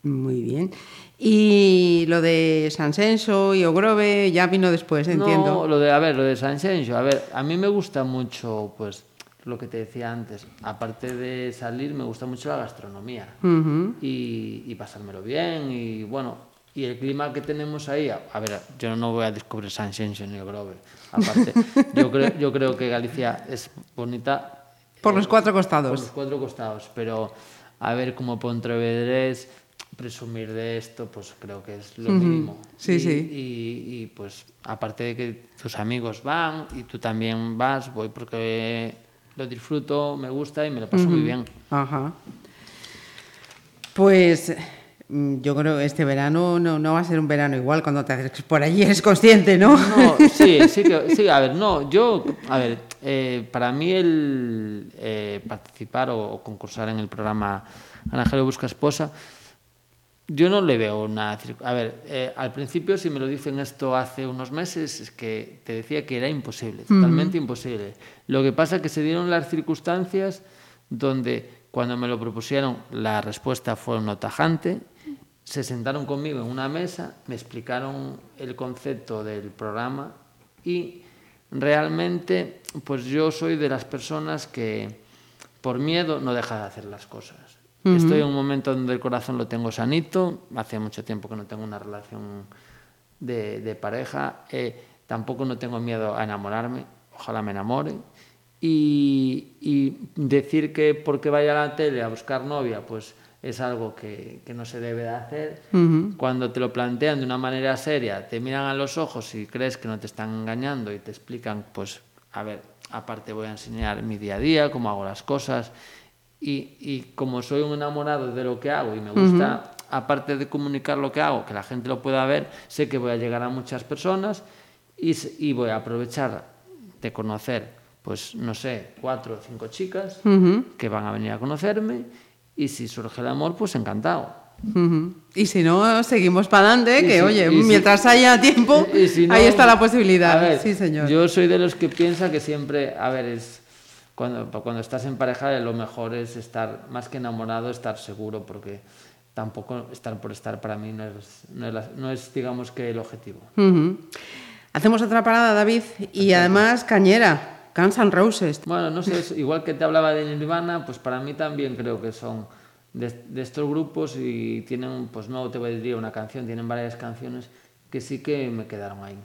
Speaker 2: Muy bien. Y lo de San Senso y Ogrove ya vino después, entiendo.
Speaker 3: No, lo de, a ver, lo de San Xenxo, a ver, a mí me gusta mucho, pues, lo que te decía antes, aparte de salir, me gusta mucho la gastronomía y, y pasármelo bien y, bueno, y el clima que tenemos ahí, a, a ver, yo no voy a descubrir San Xenxo ni Grove, aparte, yo creo, yo creo que Galicia es bonita
Speaker 2: Por los cuatro
Speaker 3: por los
Speaker 2: costados.
Speaker 3: cuatro costados, pero a ver como Pontevedrés presumir de esto, pues creo que es lo mínimo.
Speaker 2: Sí,
Speaker 3: y,
Speaker 2: sí.
Speaker 3: Y, y, pues aparte de que tus amigos van y tú también vas, voy porque lo disfruto, me gusta y me lo paso muy bien.
Speaker 2: Ajá. Pues mm, yo creo que este verano no, no va a ser un verano igual cuando te acerques por allí, eres consciente, ¿no?
Speaker 3: No, sí, sí, que, sí, a ver, no, yo, a ver, eh, para mí el eh, participar o, o concursar en el programa Anajero Busca Esposa, yo no le veo una... A ver, eh, al principio si me lo dicen esto hace unos meses, es que te decía que era imposible, totalmente imposible. Lo que pasa es que se dieron las circunstancias donde cuando me lo propusieron la respuesta fue no tajante, se sentaron conmigo en una mesa, me explicaron el concepto del programa y realmente pues yo soy de las personas que por miedo no deja de hacer las cosas. Estoy en un momento donde el corazón lo tengo sanito, hace mucho tiempo que no tengo una relación de, de pareja, eh, tampoco no tengo miedo a enamorarme, ojalá me enamore. Y, y decir que porque vaya a la tele a buscar novia, pues es algo que, que no se debe de hacer. Cuando te lo plantean de una manera seria, te miran a los ojos y crees que no te están engañando y te explican, pues, a ver, aparte voy a enseñar mi día a día, cómo hago las cosas. Y, y como soy un enamorado de lo que hago y me gusta, aparte de comunicar lo que hago, que la gente lo pueda ver, sé que voy a llegar a muchas personas y, y voy a aprovechar de conocer, pues no sé, cuatro o cinco chicas que van a venir a conocerme y si surge el amor, pues encantado.
Speaker 2: Ujú. Y si no, seguimos para adelante, que
Speaker 3: si-
Speaker 2: oye,
Speaker 3: y si-
Speaker 2: mientras haya tiempo,
Speaker 3: si no,
Speaker 2: ahí está la posibilidad.
Speaker 3: ver,
Speaker 2: sí, señor.
Speaker 3: Yo soy de los que piensa que siempre, a ver, es cuando, cuando estás en pareja lo mejor es estar, más que enamorado, estar seguro, porque tampoco estar por estar para mí no es, no es, la- no es, digamos que el objetivo.
Speaker 2: Ujú. Hacemos otra parada, David, y además cañera, Guns N' Roses.
Speaker 3: Bueno, no sé, es- igual que te hablaba de Nirvana, pues para mí también creo que son de, de estos grupos y tienen, pues no te voy a decir una canción, tienen varias canciones que sí que me quedaron ahí.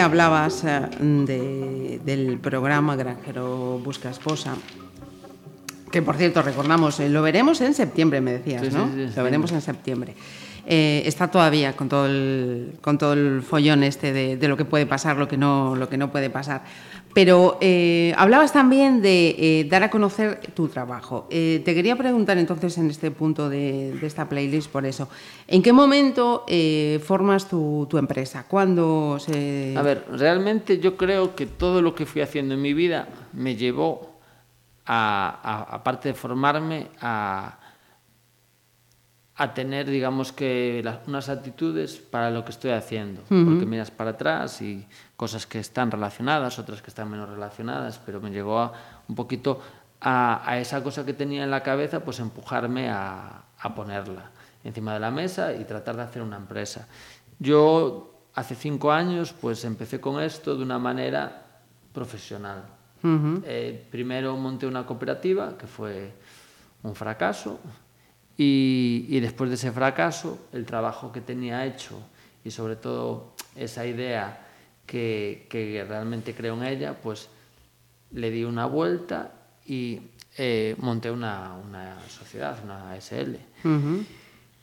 Speaker 2: Que hablabas eh, de- del programa Granjero Busca Esposa, que por cierto recordamos, eh, lo veremos en septiembre, me decías,
Speaker 3: Sí,
Speaker 2: ¿no?
Speaker 3: sí,
Speaker 2: lo veremos en septiembre. Eh, está todavía con todo el, con todo el follón este de, de lo que puede pasar, lo que no, lo que no puede pasar. Pero eh, hablabas también de eh, dar a conocer tu trabajo. Eh, te quería preguntar entonces en este punto de, de esta playlist por eso. ¿En qué momento formas tu, tu empresa? ¿Cuándo se...?
Speaker 3: A ver, realmente yo creo que todo lo que fui haciendo en mi vida me llevó a, aparte de formarme, a, a tener, digamos que, las- unas actitudes para lo que estoy haciendo. Porque miras para atrás y cosas que están relacionadas, otras que están menos relacionadas, pero me llevó a, un poquito a, a esa cosa que tenía en la cabeza, pues empujarme a, a ponerla encima de la mesa y tratar de hacer una empresa. Yo hace cinco años pues empecé con esto de una manera profesional. Eh, primero monté una cooperativa que fue un fracaso y, y después de ese fracaso el trabajo que tenía hecho y sobre todo esa idea que, que realmente creo en ella pues le di una vuelta y eh, monté una, una sociedad, una SL.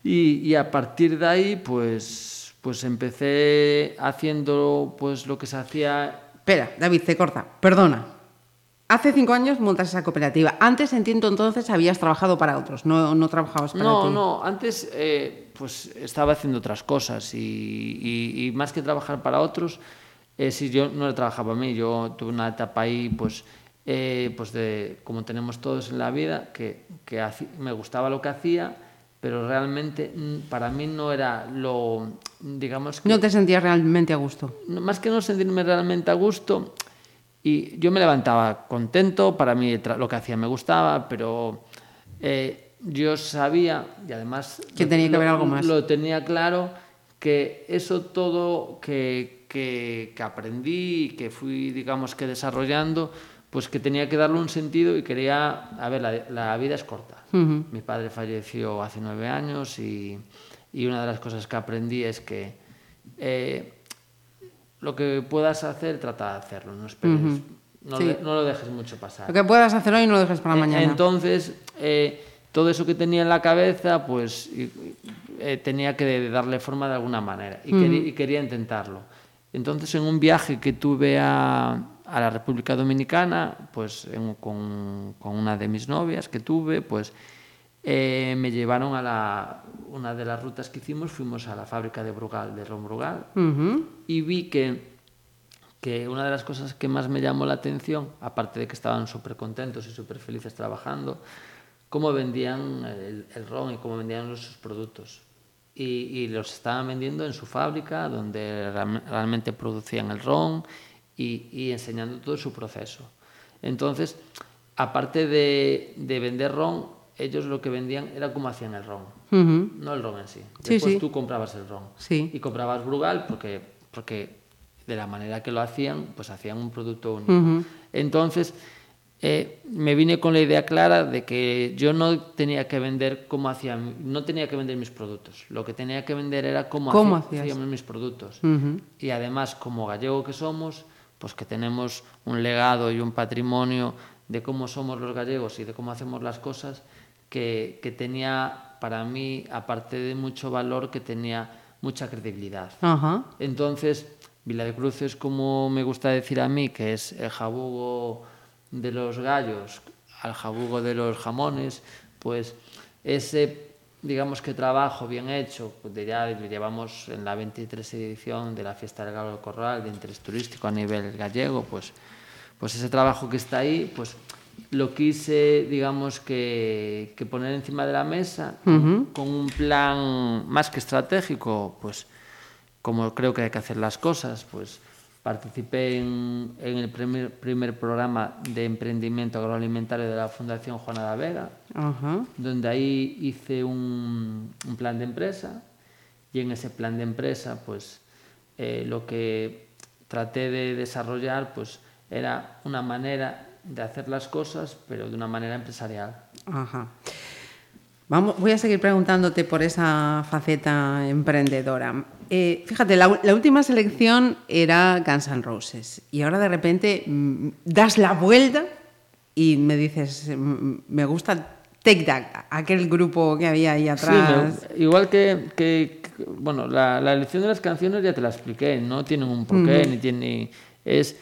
Speaker 3: Y, y a partir de ahí, pues, pues empecé haciendo pues lo que se hacía.
Speaker 2: Espera, David, te corta. Perdona. Hace cinco años montas esa cooperativa. Antes, entiendo, entonces habías trabajado para otros, no, no trabajabas para
Speaker 3: No,
Speaker 2: ti.
Speaker 3: no, antes eh, pues estaba haciendo otras cosas y, y- y más que trabajar para otros, eh, si yo no le trabajaba a mí, yo tuve una etapa ahí, pues, eh, pues de, como tenemos todos en la vida, que, que me gustaba lo que hacía, pero realmente mm, para mí no era lo, digamos que...
Speaker 2: No te sentías realmente a gusto.
Speaker 3: más que no sentirme realmente a gusto, y yo me levantaba contento, para mí lo que hacía me gustaba, pero eh, yo sabía, y además...
Speaker 2: Que
Speaker 3: lo-
Speaker 2: tenía que
Speaker 3: lo-
Speaker 2: haber algo más.
Speaker 3: Lo tenía claro, que eso todo que, que, que aprendí y que fui, digamos, que desarrollando, pues que tenía que darle un sentido y quería... A ver, la, la vida es corta. Mi padre falleció hace nueve años y, y una de las cosas que aprendí es que... eh, lo que puedas hacer, trata de hacerlo, no esperes, no,
Speaker 2: Sí.
Speaker 3: de- no lo dejes mucho pasar.
Speaker 2: Lo que puedas hacer hoy no lo dejes para
Speaker 3: Eh,
Speaker 2: mañana.
Speaker 3: Entonces, eh, todo eso que tenía en la cabeza, pues eh, tenía que darle forma de alguna manera y, quería, y quería intentarlo. Entonces, en un viaje que tuve a, a la República Dominicana, pues en- con, con una de mis novias que tuve, pues eh, me llevaron a la, una de las rutas que hicimos, fuimos a la fábrica de Brugal, de Ron Brugal, y vi que, que una de las cosas que más me llamó la atención, aparte de que estaban súper contentos y súper felices trabajando, cómo vendían el, el ron y cómo vendían los, sus productos. Y, y los estaban vendiendo en su fábrica, donde real- realmente producían el ron y, y enseñando todo su proceso. Entonces, aparte de, de vender ron, ellos lo que vendían era cómo hacían el ron,
Speaker 2: Ujú.
Speaker 3: no el ron en sí.
Speaker 2: Sí,
Speaker 3: Después
Speaker 2: sí.
Speaker 3: tú comprabas el ron.
Speaker 2: Sí.
Speaker 3: Y comprabas Brugal porque, porque de la manera que lo hacían, pues hacían un producto único.
Speaker 2: Ujú.
Speaker 3: Entonces, eh, me vine con la idea clara de que yo no tenía que vender cómo hacían, no tenía que vender mis productos. Lo que tenía que vender era cómo,
Speaker 2: ¿Cómo
Speaker 3: hacía- hacíamos mis productos.
Speaker 2: Ujú.
Speaker 3: Y además, como gallego que somos, pues que tenemos un legado y un patrimonio de cómo somos los gallegos y de cómo hacemos las cosas, que, que tenía para mí, aparte de mucho valor, que tenía mucha credibilidad.
Speaker 2: Ajá.
Speaker 3: Entonces, Vila de Cruz es como me gusta decir a mí, que es el jabugo de los gallos al jabugo de los jamones, pues ese, digamos que trabajo bien hecho, pues ya lo llevamos en la 23 edición de la Fiesta del Galo del Corral, de interés turístico a nivel gallego, pues, pues ese trabajo que está ahí, pues lo quise, digamos, que, que poner encima de la mesa con un plan más que estratégico, pues como creo que hay que hacer las cosas, pues participé en, en el primer, primer programa de emprendimiento agroalimentario de la Fundación Juana Vega,
Speaker 2: Ajá.
Speaker 3: donde ahí hice un, un plan de empresa y en ese plan de empresa pues eh, lo que traté de desarrollar pues era una manera de hacer las cosas pero de una manera empresarial.
Speaker 2: Ajá. Vamos, voy a seguir preguntándote por esa faceta emprendedora. Eh, fíjate, la, la última selección era Guns N' Roses y ahora de repente mm, das la vuelta y me dices, me gusta Take That, aquel grupo que había ahí
Speaker 3: Sí,
Speaker 2: atrás.
Speaker 3: me- igual que, que- que- bueno, la, la elección de las canciones ya te la expliqué, no tienen un porqué, ni tiene, es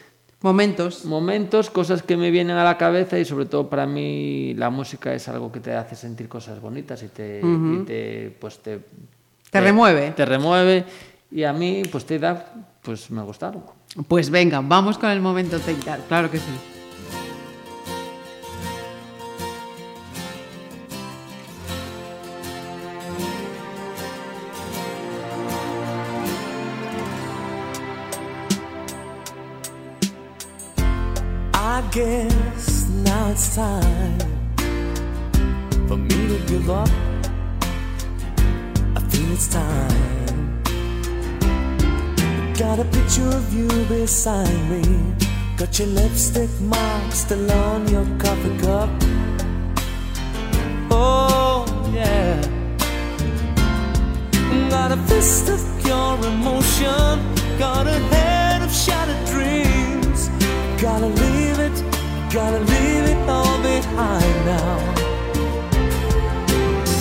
Speaker 2: Momentos.
Speaker 3: momentos, cosas que me vienen a la cabeza y sobre todo para mí la música es algo que te hace sentir cosas bonitas y te, y te pues te,
Speaker 2: Te remueve.
Speaker 3: Te remueve y a mí pues te da pues me gustaron.
Speaker 2: Pues venga, vamos con el momento Take That, claro que sí.
Speaker 6: Time for me to give up. I feel it's time. Got a picture of you beside me. Got your lipstick mark still on your coffee cup. Oh, yeah. Got a fist of pure emotion. Got a head of shattered dreams. Gotta leave it, gotta leave it all behind now.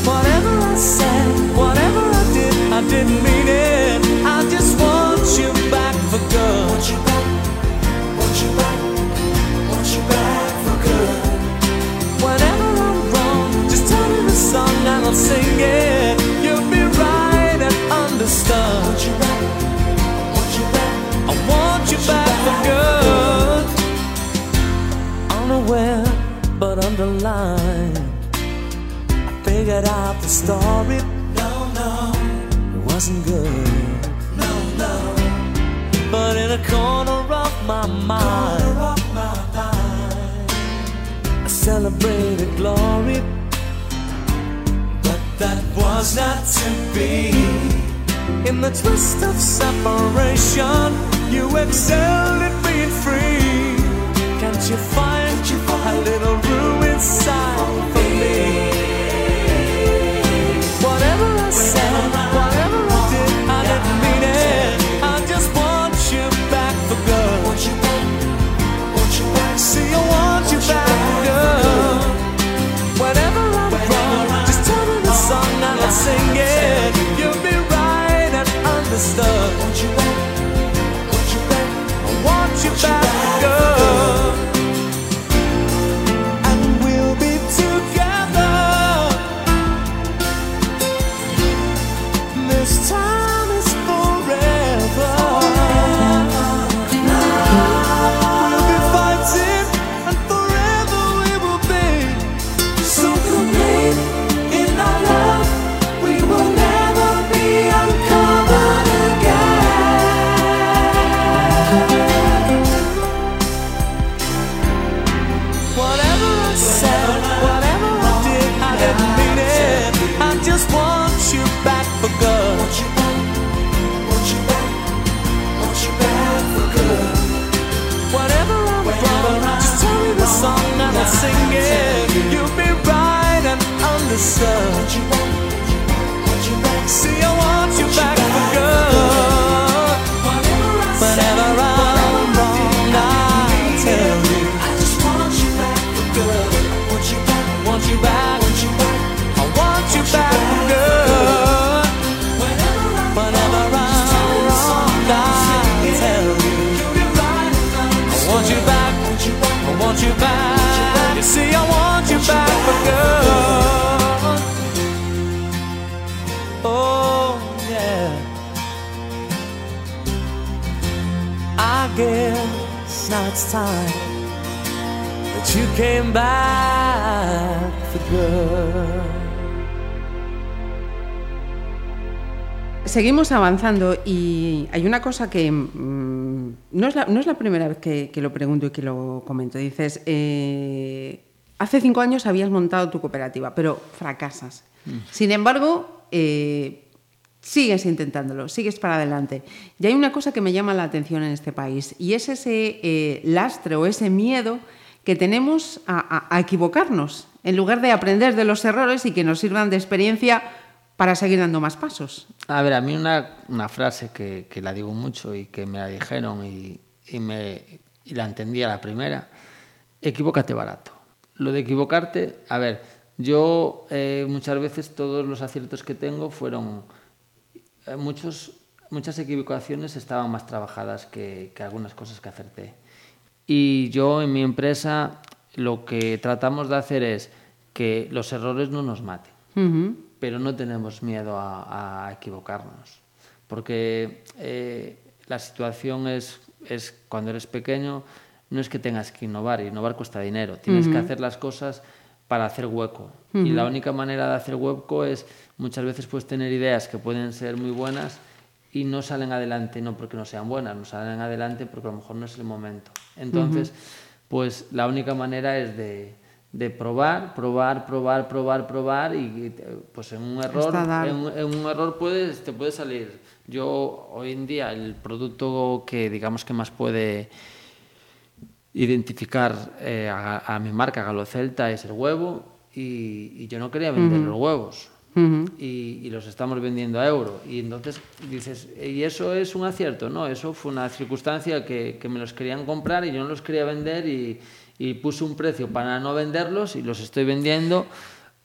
Speaker 6: Whatever I said, whatever I did, I didn't mean it. I just want you back for good. Want you back, want you back, want you back for good. Whenever I'm wrong, just tell me the song and I'll sing it. You'll be right and understood. Want you back, want you back, I want you back for good. Unaware but underlined, I figured out the story. No, no, it wasn't good. No, no, but in a corner of my mind, I celebrated glory. But that was not to be. In the twist of separation, you excelled at being free. Can't you find a little room inside
Speaker 2: Seguimos avanzando y hay una cosa que mm, no, es la, no es la primera vez que, que lo pregunto y que lo comento. Dices, eh, hace cinco años habías montado tu cooperativa, pero fracasas. Sin embargo, eh, sigues intentándolo, sigues para adelante. Y hay una cosa que me llama la atención en este país y es ese eh, lastre o ese miedo que tenemos a, a- a equivocarnos en lugar de aprender de los errores y que nos sirvan de experiencia para seguir dando más pasos.
Speaker 3: A ver, a mí una, una frase que, que la digo mucho y que me la dijeron y, y me, y la entendí a la primera, equivócate barato. Lo de equivocarte, a ver, yo eh, muchas veces todos los aciertos que tengo fueron, eh, muchos, muchas equivocaciones estaban más trabajadas que, que algunas cosas que acerté. Y yo en mi empresa lo que tratamos de hacer es que los errores no nos maten
Speaker 2: Ujú.
Speaker 3: Pero no tenemos miedo a, a equivocarnos, porque eh, la situación es, es cuando eres pequeño, no es que tengas que innovar, innovar cuesta dinero, tienes que hacer las cosas para hacer hueco. Y la única manera de hacer hueco es, muchas veces puedes tener ideas que pueden ser muy buenas y no salen adelante, no porque no sean buenas, no salen adelante porque a lo mejor no es el momento. Entonces, pues la única manera es de, de probar, probar, probar, probar, probar y pues en un error, en, un- en un error puedes, te puede salir. Yo hoy en día el producto que digamos que más puede identificar eh, a, a mi marca Galo Celta es el huevo y, y yo no quería vender los huevos. Y, y los estamos vendiendo a euro. Y entonces dices y eso es un acierto no eso fue una circunstancia que, que me los querían comprar y yo no los quería vender y, y puse un precio para no venderlos y los estoy vendiendo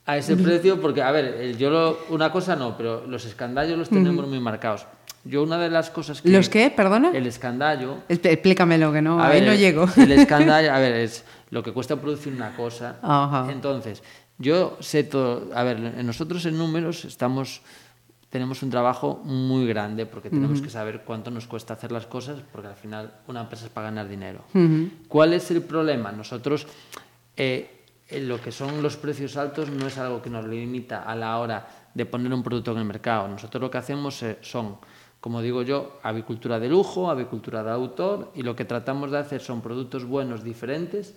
Speaker 3: a ese precio porque a ver el- yo lo- una cosa no pero los escandallos los tenemos muy marcados yo una de las cosas que
Speaker 2: ¿Los qué? Perdona.
Speaker 3: el escandallo
Speaker 2: Expl- Explícamelo, que no,
Speaker 3: a
Speaker 2: ahí
Speaker 3: ver,
Speaker 2: no
Speaker 3: el-
Speaker 2: llego.
Speaker 3: El escándalo, a ver, es lo que cuesta producir una cosa.
Speaker 2: Ajá.
Speaker 3: Entonces, yo sé todo. A ver, nosotros en números estamos. Tenemos un trabajo muy grande porque tenemos que saber cuánto nos cuesta hacer las cosas, porque al final una empresa es para ganar dinero. ¿Cuál es el problema? Nosotros, eh, lo que son los precios altos no es algo que nos limita a la hora de poner un producto en el mercado. Nosotros lo que hacemos eh, son, como digo yo, avicultura de lujo, avicultura de autor, y lo que tratamos de hacer son productos buenos, diferentes,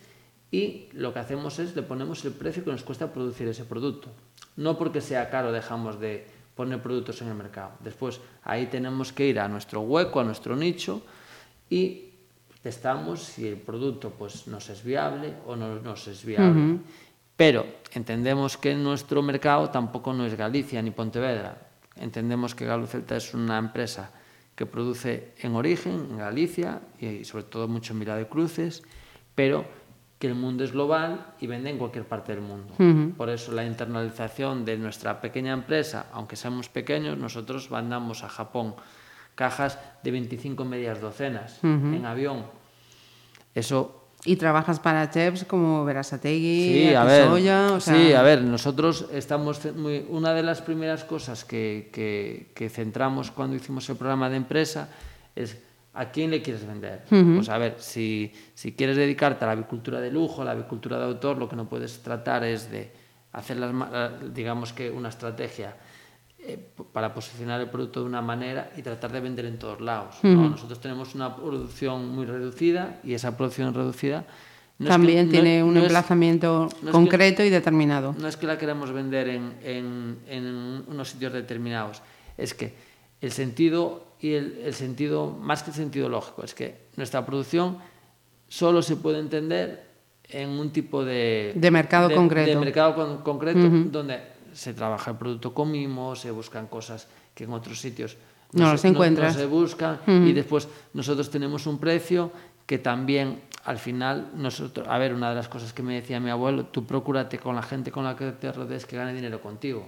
Speaker 3: y lo que hacemos es le ponemos el precio que nos cuesta producir ese producto. No porque sea caro dejamos de poner productos en el mercado. Después ahí tenemos que ir a nuestro hueco, a nuestro nicho y testamos si el producto pues, nos es viable o no nos es viable. Pero entendemos que nuestro mercado tampoco no es Galicia ni Pontevedra. Entendemos que Galo Celta es una empresa que produce en origen, en Galicia, y sobre todo mucho en Vila de Cruces, pero que el mundo es global y vende en cualquier parte del mundo. Por eso la internalización de nuestra pequeña empresa, aunque seamos pequeños, nosotros mandamos a Japón cajas de 25 medias docenas en avión. Eso
Speaker 2: Y trabajas para chefs como Verasategui,
Speaker 3: Sí, a ver,
Speaker 2: o sea,
Speaker 3: sí, a ver, nosotros estamos muy, una de las primeras cosas que, que- que centramos cuando hicimos el programa de empresa es a quién le quieres vender. Pues a ver, si, si quieres dedicarte a la avicultura de lujo, a la avicultura de autor, lo que no puedes tratar es de hacer las, digamos que una estrategia eh, para posicionar el producto de una manera y tratar de vender en todos lados. ¿no? Nosotros tenemos una producción muy reducida y esa producción reducida no es que-
Speaker 2: también
Speaker 3: no-
Speaker 2: tiene un
Speaker 3: es-
Speaker 2: emplazamiento
Speaker 3: no es que-
Speaker 2: concreto y determinado.
Speaker 3: no es que la queramos vender en, en- en unos sitios determinados, es que el sentido y el, el sentido, más que el sentido lógico, es que nuestra producción solo se puede entender en un tipo de,
Speaker 2: De mercado concreto.
Speaker 3: de mercado con- concreto donde se trabaja el producto con mimos, se buscan cosas que en otros sitios
Speaker 2: No los
Speaker 3: se,
Speaker 2: encuentras.
Speaker 3: se buscan y después nosotros tenemos un precio que también al final nosotros, a ver, una de las cosas que me decía mi abuelo, tú procúrate con la gente con la que te rodees que gane dinero contigo.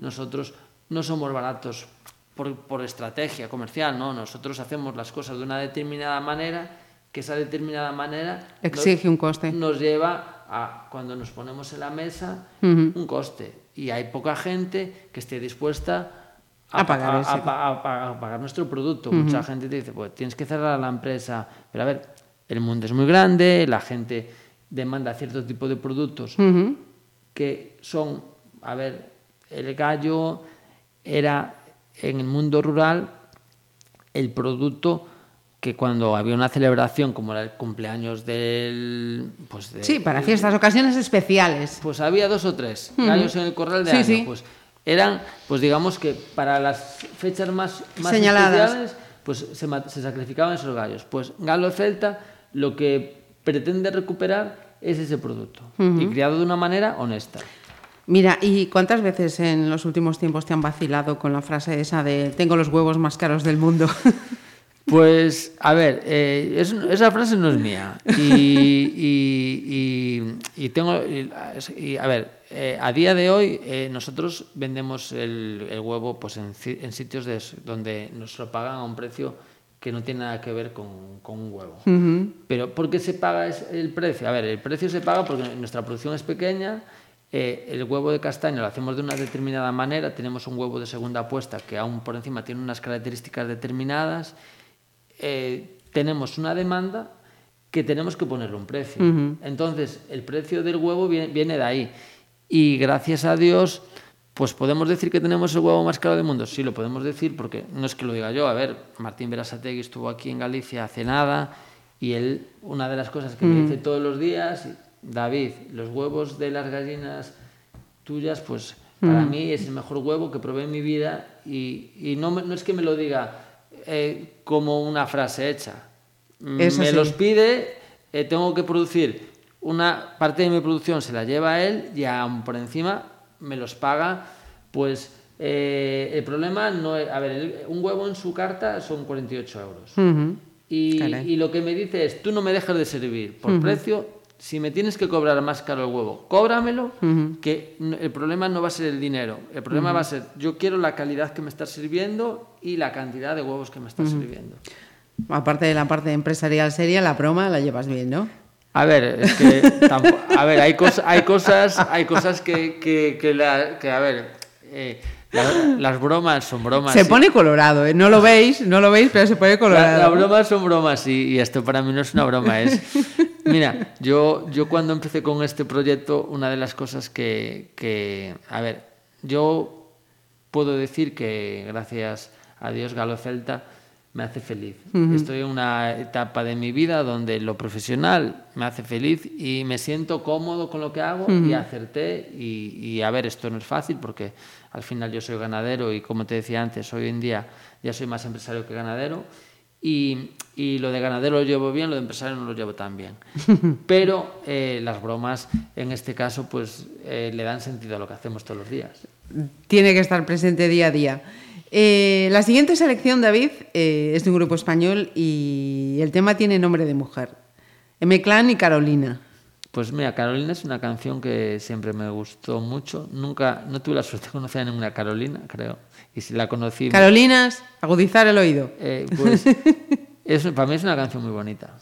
Speaker 3: Nosotros no somos baratos por, por estrategia comercial, no, nosotros hacemos las cosas de una determinada manera que esa determinada manera nos-
Speaker 2: Exige un coste.
Speaker 3: nos lleva a cuando nos ponemos en la mesa un coste y hay poca gente que esté dispuesta
Speaker 2: A pagar
Speaker 3: a,
Speaker 2: ese.
Speaker 3: a pa- a pa- a pagar nuestro producto. Mucha gente te dice, pues tienes que cerrar la empresa. Pero a ver, el mundo es muy grande, la gente demanda cierto tipo de productos que son, a ver, el gallo era en el mundo rural el producto que cuando había una celebración como era el cumpleaños del pues de-
Speaker 2: Sí, para fiestas, ocasiones especiales.
Speaker 3: pues había dos o tres gallos en el corral de
Speaker 2: Sí,
Speaker 3: año.
Speaker 2: sí.
Speaker 3: Pues eran, pues digamos que para las fechas más, más
Speaker 2: Señaladas.
Speaker 3: especiales, pues se, se sacrificaban esos gallos. Pues Galo Celta lo que pretende recuperar es ese producto y criado de una manera honesta.
Speaker 2: Mira, ¿y cuántas veces en los últimos tiempos te han vacilado con la frase esa de tengo los huevos más caros del mundo?
Speaker 3: Pues, a ver, eh, es- esa frase no es mía. Y, y- y- y tengo. a ver, eh, a día de hoy eh, nosotros vendemos el, el huevo pues, en, en sitios de- donde nos lo pagan a un precio que no tiene nada que ver con, con un huevo. Pero ¿por qué se paga el precio? A ver, el precio se paga porque nuestra producción es pequeña. Eh, el huevo de castaño lo hacemos de una determinada manera. Tenemos un huevo de segunda puesta que aún por encima tiene unas características determinadas eh, tenemos una demanda que tenemos que ponerle un precio. Entonces, el precio del huevo viene, viene de ahí. Y gracias a Dios, pues podemos decir que tenemos el huevo más caro del mundo. Sí, lo podemos decir porque no es que lo diga yo. A ver, Martín Berasategui estuvo aquí en Galicia hace nada y él, una de las cosas que me dice todos los días, David, los huevos de las gallinas tuyas, pues para mí es el mejor huevo que probé en mi vida y, y no, me- no es que me lo diga eh, como una frase hecha. Mm, me los pide, eh, tengo que producir. Una parte de mi producción se la lleva a él y aún por encima me los paga, pues eh, el problema no es, a ver, el- un huevo en su carta son 48 euros. Y, y lo que me dice es, tú no me dejas de servir por precio, si me tienes que cobrar más caro el huevo, cóbramelo, que n- el problema no va a ser el dinero, el problema va a ser, yo quiero la calidad que me estás sirviendo y la cantidad de huevos que me estás sirviendo.
Speaker 2: Aparte de la parte empresarial seria, la broma la llevas bien, ¿no?
Speaker 3: A ver, es que tampo- a ver, hay, cos- hay cosas, hay cosas que, que, que la- que, a ver, eh, la- las bromas son bromas.
Speaker 2: Se
Speaker 3: sí.
Speaker 2: pone colorado, ¿eh? No lo veis, no lo veis, pero se pone
Speaker 3: La-
Speaker 2: colorado.
Speaker 3: Las bromas son bromas y, y esto para mí no es una broma. Es, mira, yo, yo cuando empecé con este proyecto, una de las cosas que, que, a ver, yo puedo decir que gracias a Dios Galo Celta me hace feliz. Estoy en una etapa de mi vida donde lo profesional me hace feliz y me siento cómodo con lo que hago y acerté. Y, y, a ver, esto no es fácil porque al final yo soy ganadero y como te decía antes, hoy en día ya soy más empresario que ganadero. Y, y lo de ganadero lo llevo bien, lo de empresario no lo llevo tan bien. Pero eh, las bromas, en este caso, pues eh, le dan sentido a lo que hacemos todos los días.
Speaker 2: Tiene que estar presente día a día. Eh, la siguiente selección, David, eh, es de un grupo español y el tema tiene nombre de mujer. M-Clan y Carolina.
Speaker 3: Pues mira, Carolina es una canción que siempre me gustó mucho. Nunca, no tuve la suerte de conocer a ninguna Carolina, creo. Y si la conocí,
Speaker 2: Carolinas, agudizar el oído.
Speaker 3: eh, pues es, para mí es una canción muy bonita.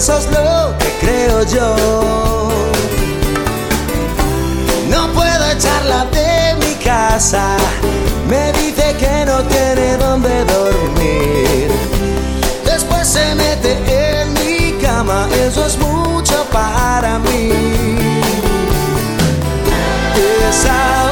Speaker 5: Eso es lo que creo yo. No puedo echarla de mi casa, me dice que no tiene dónde dormir. Después se mete en mi cama, eso es mucho
Speaker 1: para mí. Esa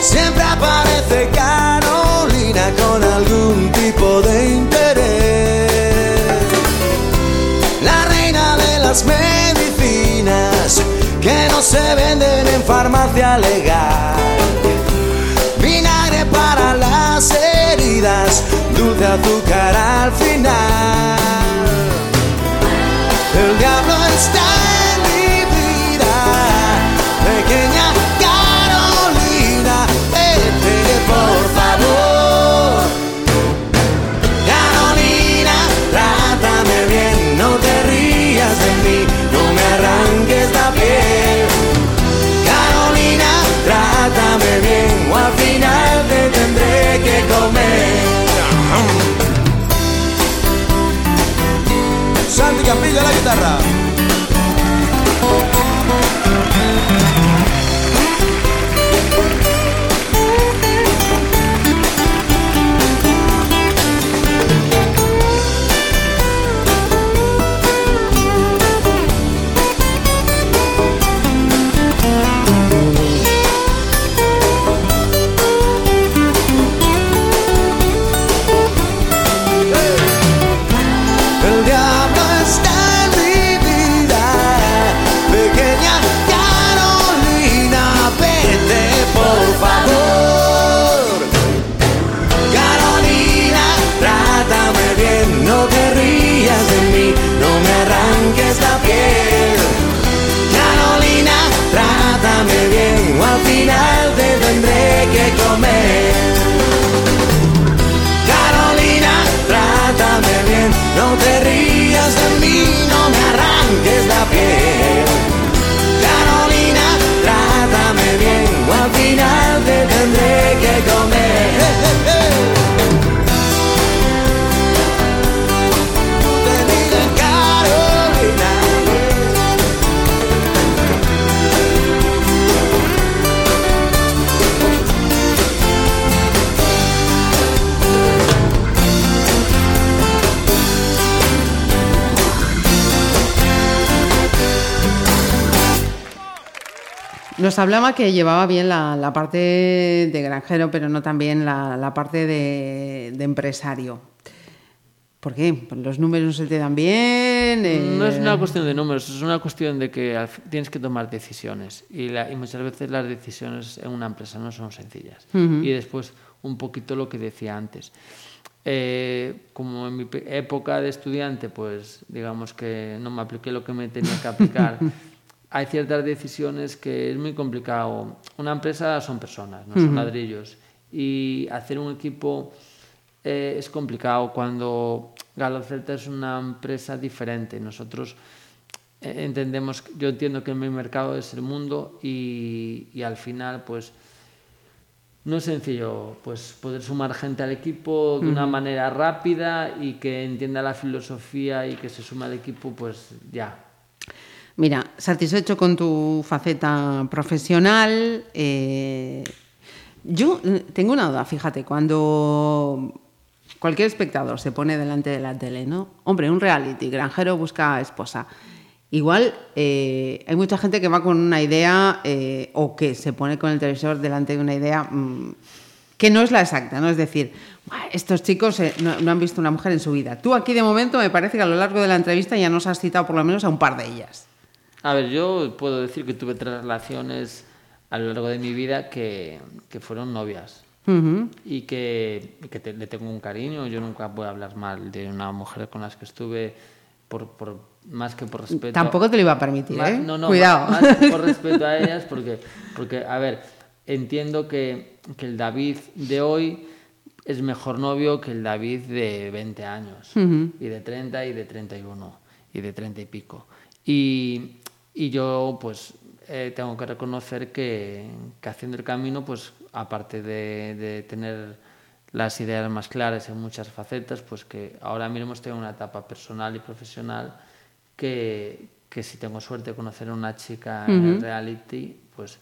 Speaker 1: Siempre aparece Carolina con algún tipo de interés. La reina de las medicinas que no se venden en farmacia legal. Vinagre para las heridas, dulce azúcar al final. El diablo está
Speaker 2: Nos hablaba que llevaba bien la, la parte de granjero, pero no también la, la parte de, de empresario. ¿Por qué? Pues ¿Los números no se te dan bien? eh,
Speaker 3: No es una cuestión de números, es una cuestión de que tienes que tomar decisiones. Y, la- y muchas veces las decisiones en una empresa no son sencillas. Y después, un poquito lo que decía antes. Eh, como en mi época de estudiante, pues digamos que no me apliqué lo que me tenía que aplicar. Hay ciertas decisiones que es muy complicado. Una empresa son personas, no son ladrillos. Y hacer un equipo eh, es complicado cuando Galocelta es una empresa diferente. Nosotros eh, entendemos, yo entiendo que mi mercado es el mundo y, y al final, pues, no es sencillo pues poder sumar gente al equipo de una manera rápida y que entienda la filosofía y que se sume al equipo, pues ya.
Speaker 2: Mira, satisfecho con tu faceta profesional. eh, yo eh, tengo una duda, fíjate, cuando cualquier espectador se pone delante de la tele, ¿no? Hombre, un reality, granjero busca esposa. Igual eh, hay mucha gente que va con una idea eh, o que se pone con el televisor delante de una idea mm, que no es la exacta, ¿no? Es decir, "Buah, estos chicos eh, no, no han visto una mujer en su vida. Tú aquí de momento me parece que a lo largo de la entrevista ya nos has citado por lo menos a un par de ellas.
Speaker 3: A ver, yo puedo decir que tuve tres relaciones a lo largo de mi vida que, que fueron novias. Y que, que te- le tengo un cariño. Yo nunca voy a hablar mal de una mujer con las que estuve, por, por, más que por respeto.
Speaker 2: Tampoco te lo iba a permitir,
Speaker 3: Más-
Speaker 2: ¿eh?
Speaker 3: no, no,
Speaker 2: Cuidado.
Speaker 3: Más, más por respeto a ellas, porque, porque a ver, entiendo que, que el David de hoy es mejor novio que el David de 20 años, y de 30 y de 31, y de 30 y pico. Y, y yo, pues, eh, tengo que reconocer que, que haciendo el camino, pues, aparte de, de tener las ideas más claras en muchas facetas, pues que ahora mismo estoy en una etapa personal y profesional que, que si tengo suerte de conocer a una chica en el reality, pues,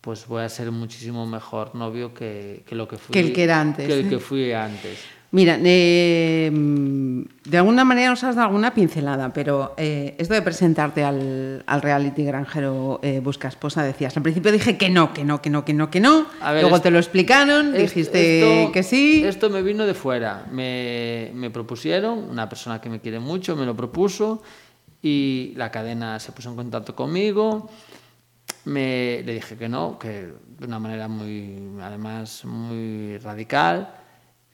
Speaker 3: pues voy a ser muchísimo mejor novio que, que lo que fui
Speaker 2: Que el que era antes,
Speaker 3: que el
Speaker 2: ¿eh?
Speaker 3: que fui antes.
Speaker 2: Mira, eh, de alguna manera nos has dado alguna pincelada, pero eh, esto de presentarte al, al reality granjero eh, Busca Esposa, decías, al principio dije que no, que no, que no, que no, que no,
Speaker 3: ver,
Speaker 2: luego
Speaker 3: es-
Speaker 2: te lo explicaron,
Speaker 3: Es-
Speaker 2: dijiste
Speaker 3: esto-
Speaker 2: que sí.
Speaker 3: Esto me vino de fuera. Me, me propusieron, una persona que me quiere mucho me lo propuso y la cadena se puso en contacto conmigo. Me, le dije que no, que de una manera muy, además, muy radical.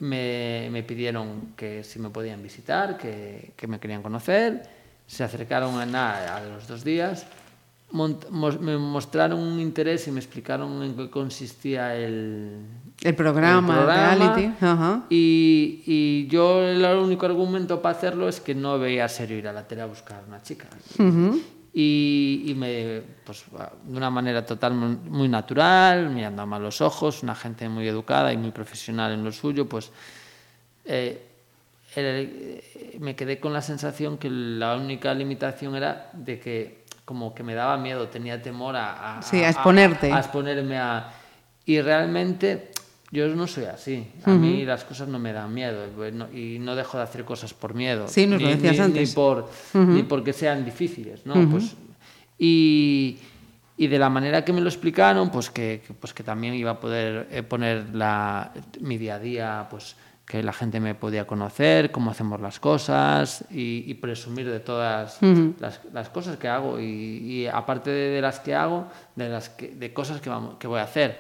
Speaker 3: Me, me pidieron que si me podían visitar, que, que me querían conocer. Se acercaron a nada a los dos días. Mont- mos- me mostraron un interés y me explicaron en qué consistía el,
Speaker 2: El programa, el reality.
Speaker 3: Y, y yo el único argumento para hacerlo es que no veía serio ir a la tele a buscar una chica. Y, y me, pues, de una manera total muy natural, mirando a los ojos, una gente muy educada y muy profesional en lo suyo, pues eh, el- me quedé con la sensación que la única limitación era de que como que me daba miedo, tenía temor a, a-
Speaker 2: Sí, a exponerte.
Speaker 3: a exponerme a... Y realmente yo no soy así. A mí las cosas no me dan miedo y no dejo de hacer cosas por miedo.
Speaker 2: Sí, nos lo
Speaker 3: ni,
Speaker 2: decías
Speaker 3: ni-
Speaker 2: antes.
Speaker 3: Ni, por, ni porque sean difíciles, ¿no? pues, y, y de la manera que me lo explicaron, pues que, pues que también iba a poder eh, poner la, mi día a día, pues que la gente me podía conocer, cómo hacemos las cosas y, y presumir de todas las, las cosas que hago y, y aparte de, de las que hago, de las que, de cosas que, vamos, que voy a hacer.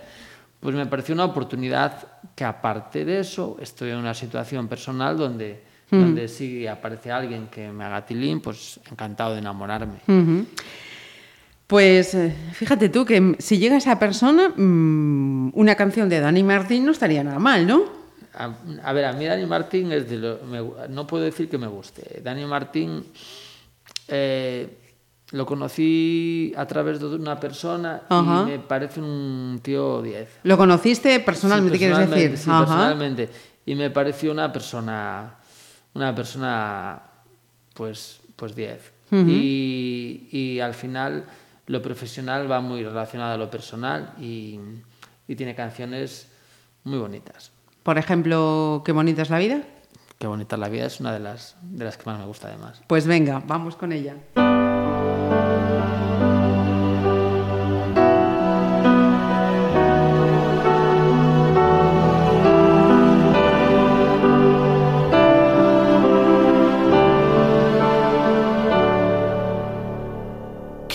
Speaker 3: Pues me pareció una oportunidad que aparte de eso estoy en una situación personal donde, donde si aparece alguien que me haga tilín, pues encantado de enamorarme.
Speaker 2: Pues eh, fíjate tú que mm, si llega esa persona, mm, una canción de Dani Martín no estaría nada mal, ¿no?
Speaker 3: A, a ver, a mí Dani Martín es de lo, me- no puedo decir que me guste. Dani Martín eh, lo conocí a través de una persona
Speaker 2: Ajá.
Speaker 3: y me parece un tío 10.
Speaker 2: Lo conociste personalmente,
Speaker 3: Sí,
Speaker 2: quieres decir.
Speaker 3: Sí,
Speaker 2: Ajá.
Speaker 3: personalmente. Y me pareció una persona, una persona, pues, pues 10. y, y al final lo profesional va muy relacionado a lo personal y, y tiene canciones muy bonitas.
Speaker 2: Por ejemplo, qué bonita es la vida.
Speaker 3: Qué bonita la vida es una de las, de las que más me gusta además.
Speaker 2: Pues venga, vamos con ella.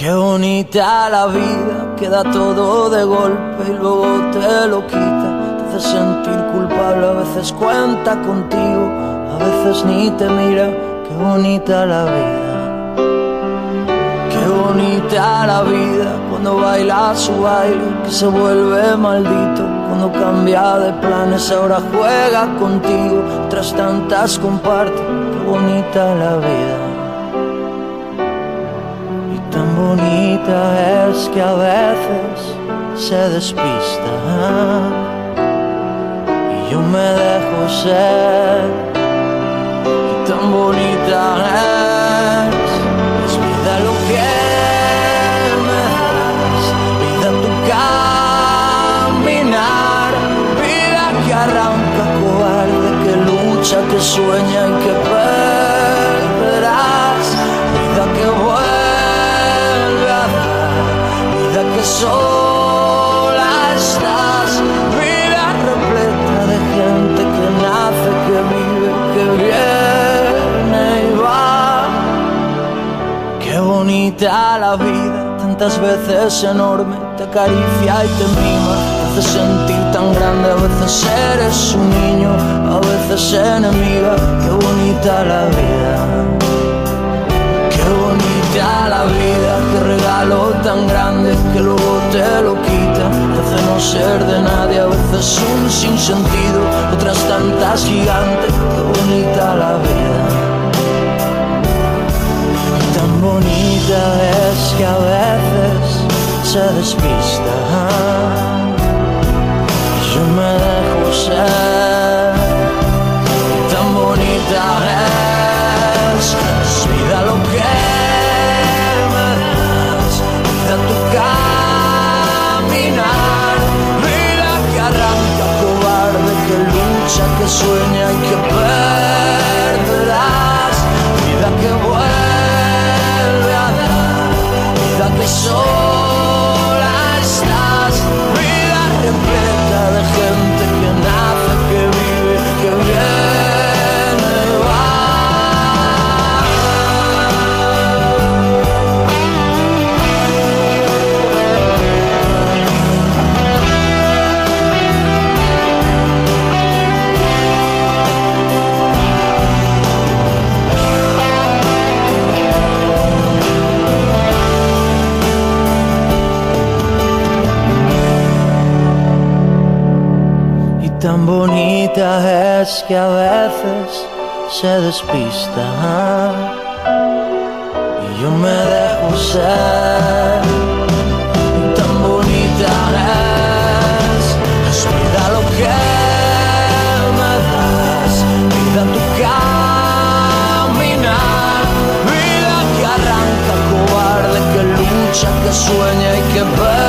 Speaker 5: Qué bonita la vida, queda todo de golpe y luego te lo quita. Te hace sentir culpable, a veces cuenta contigo, a veces ni te mira. Qué bonita la vida. Qué bonita la vida cuando baila su baile, que se vuelve maldito. Cuando cambia de planes, ahora juega contigo, tras tantas comparte. Qué bonita la vida. Bonita es que a veces se despista. Y yo me dejo ser. Y tan bonita es. Es vida lo que me das. Vida tu caminar. Vida que arranca cobarde, que lucha, que sueña bonita la vida, tantas veces enorme, te acaricia y te mima, te hace sentir tan grande, a veces eres un niño, a veces enemiga, qué bonita la vida. Qué bonita la vida, qué regalo tan grande que luego te lo quita. Te hace no ser de nadie, a veces un sinsentido, otras tantas gigantes. Qué bonita la vida. Tan bonita es que a veces se despista. Yo me dejo ser. Tan bonita es, es vida lo que me das, vida tu caminar, vida que arranca, cobarde, que lucha, que sueña y que perderás, vida que vida tan bonita es que a veces se despista. Y yo me dejo ser. Tan bonita es, es vida lo que me das, vida tu caminar, vida que arranca, cobarde, que lucha, que sueña y que perderás,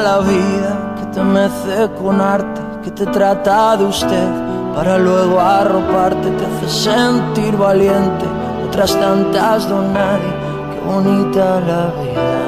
Speaker 5: la vida que te mece con arte, que te trata de usted para luego arroparte, te hace sentir valiente, otras tantas don nadie. Qué bonita la vida.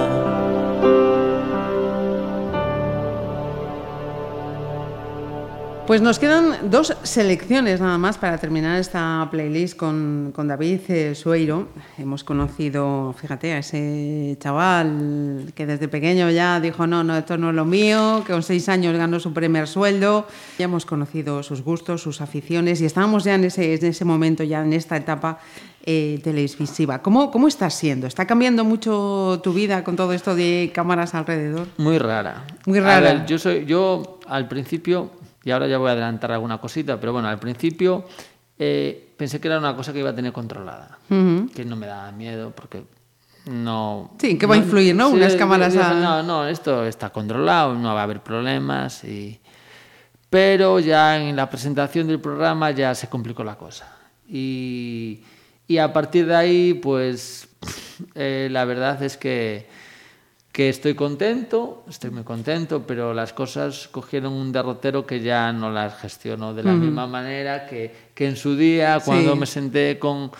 Speaker 2: Pues nos quedan dos selecciones nada más para terminar esta playlist con, con David eh, Sueiro. Hemos conocido, fíjate, a ese chaval que desde pequeño ya dijo, no, no, esto no es lo mío, que con seis años ganó su primer sueldo. Ya hemos conocido sus gustos, sus aficiones y estábamos ya en ese, en ese momento, ya en esta etapa eh, televisiva. ¿Cómo, ¿Cómo está siendo? ¿Está cambiando mucho tu vida con todo esto de cámaras alrededor?
Speaker 3: Muy rara.
Speaker 2: Muy rara.
Speaker 3: ver, yo soy, yo al principio, y ahora ya voy a adelantar alguna cosita, pero bueno, al principio eh, pensé que era una cosa que iba a tener controlada, que no me daba miedo porque no...
Speaker 2: Sí, que va a influir, ¿no? Unas cámaras a-
Speaker 3: No, no, esto está controlado, no va a haber problemas y... Pero ya en la presentación del programa ya se complicó la cosa. Y, y a partir de ahí, pues eh, la verdad es que, que estoy contento, estoy muy contento, pero las cosas cogieron un derrotero que ya no las gestiono de la misma manera que, que en su día, cuando
Speaker 2: Sí.
Speaker 3: me senté con,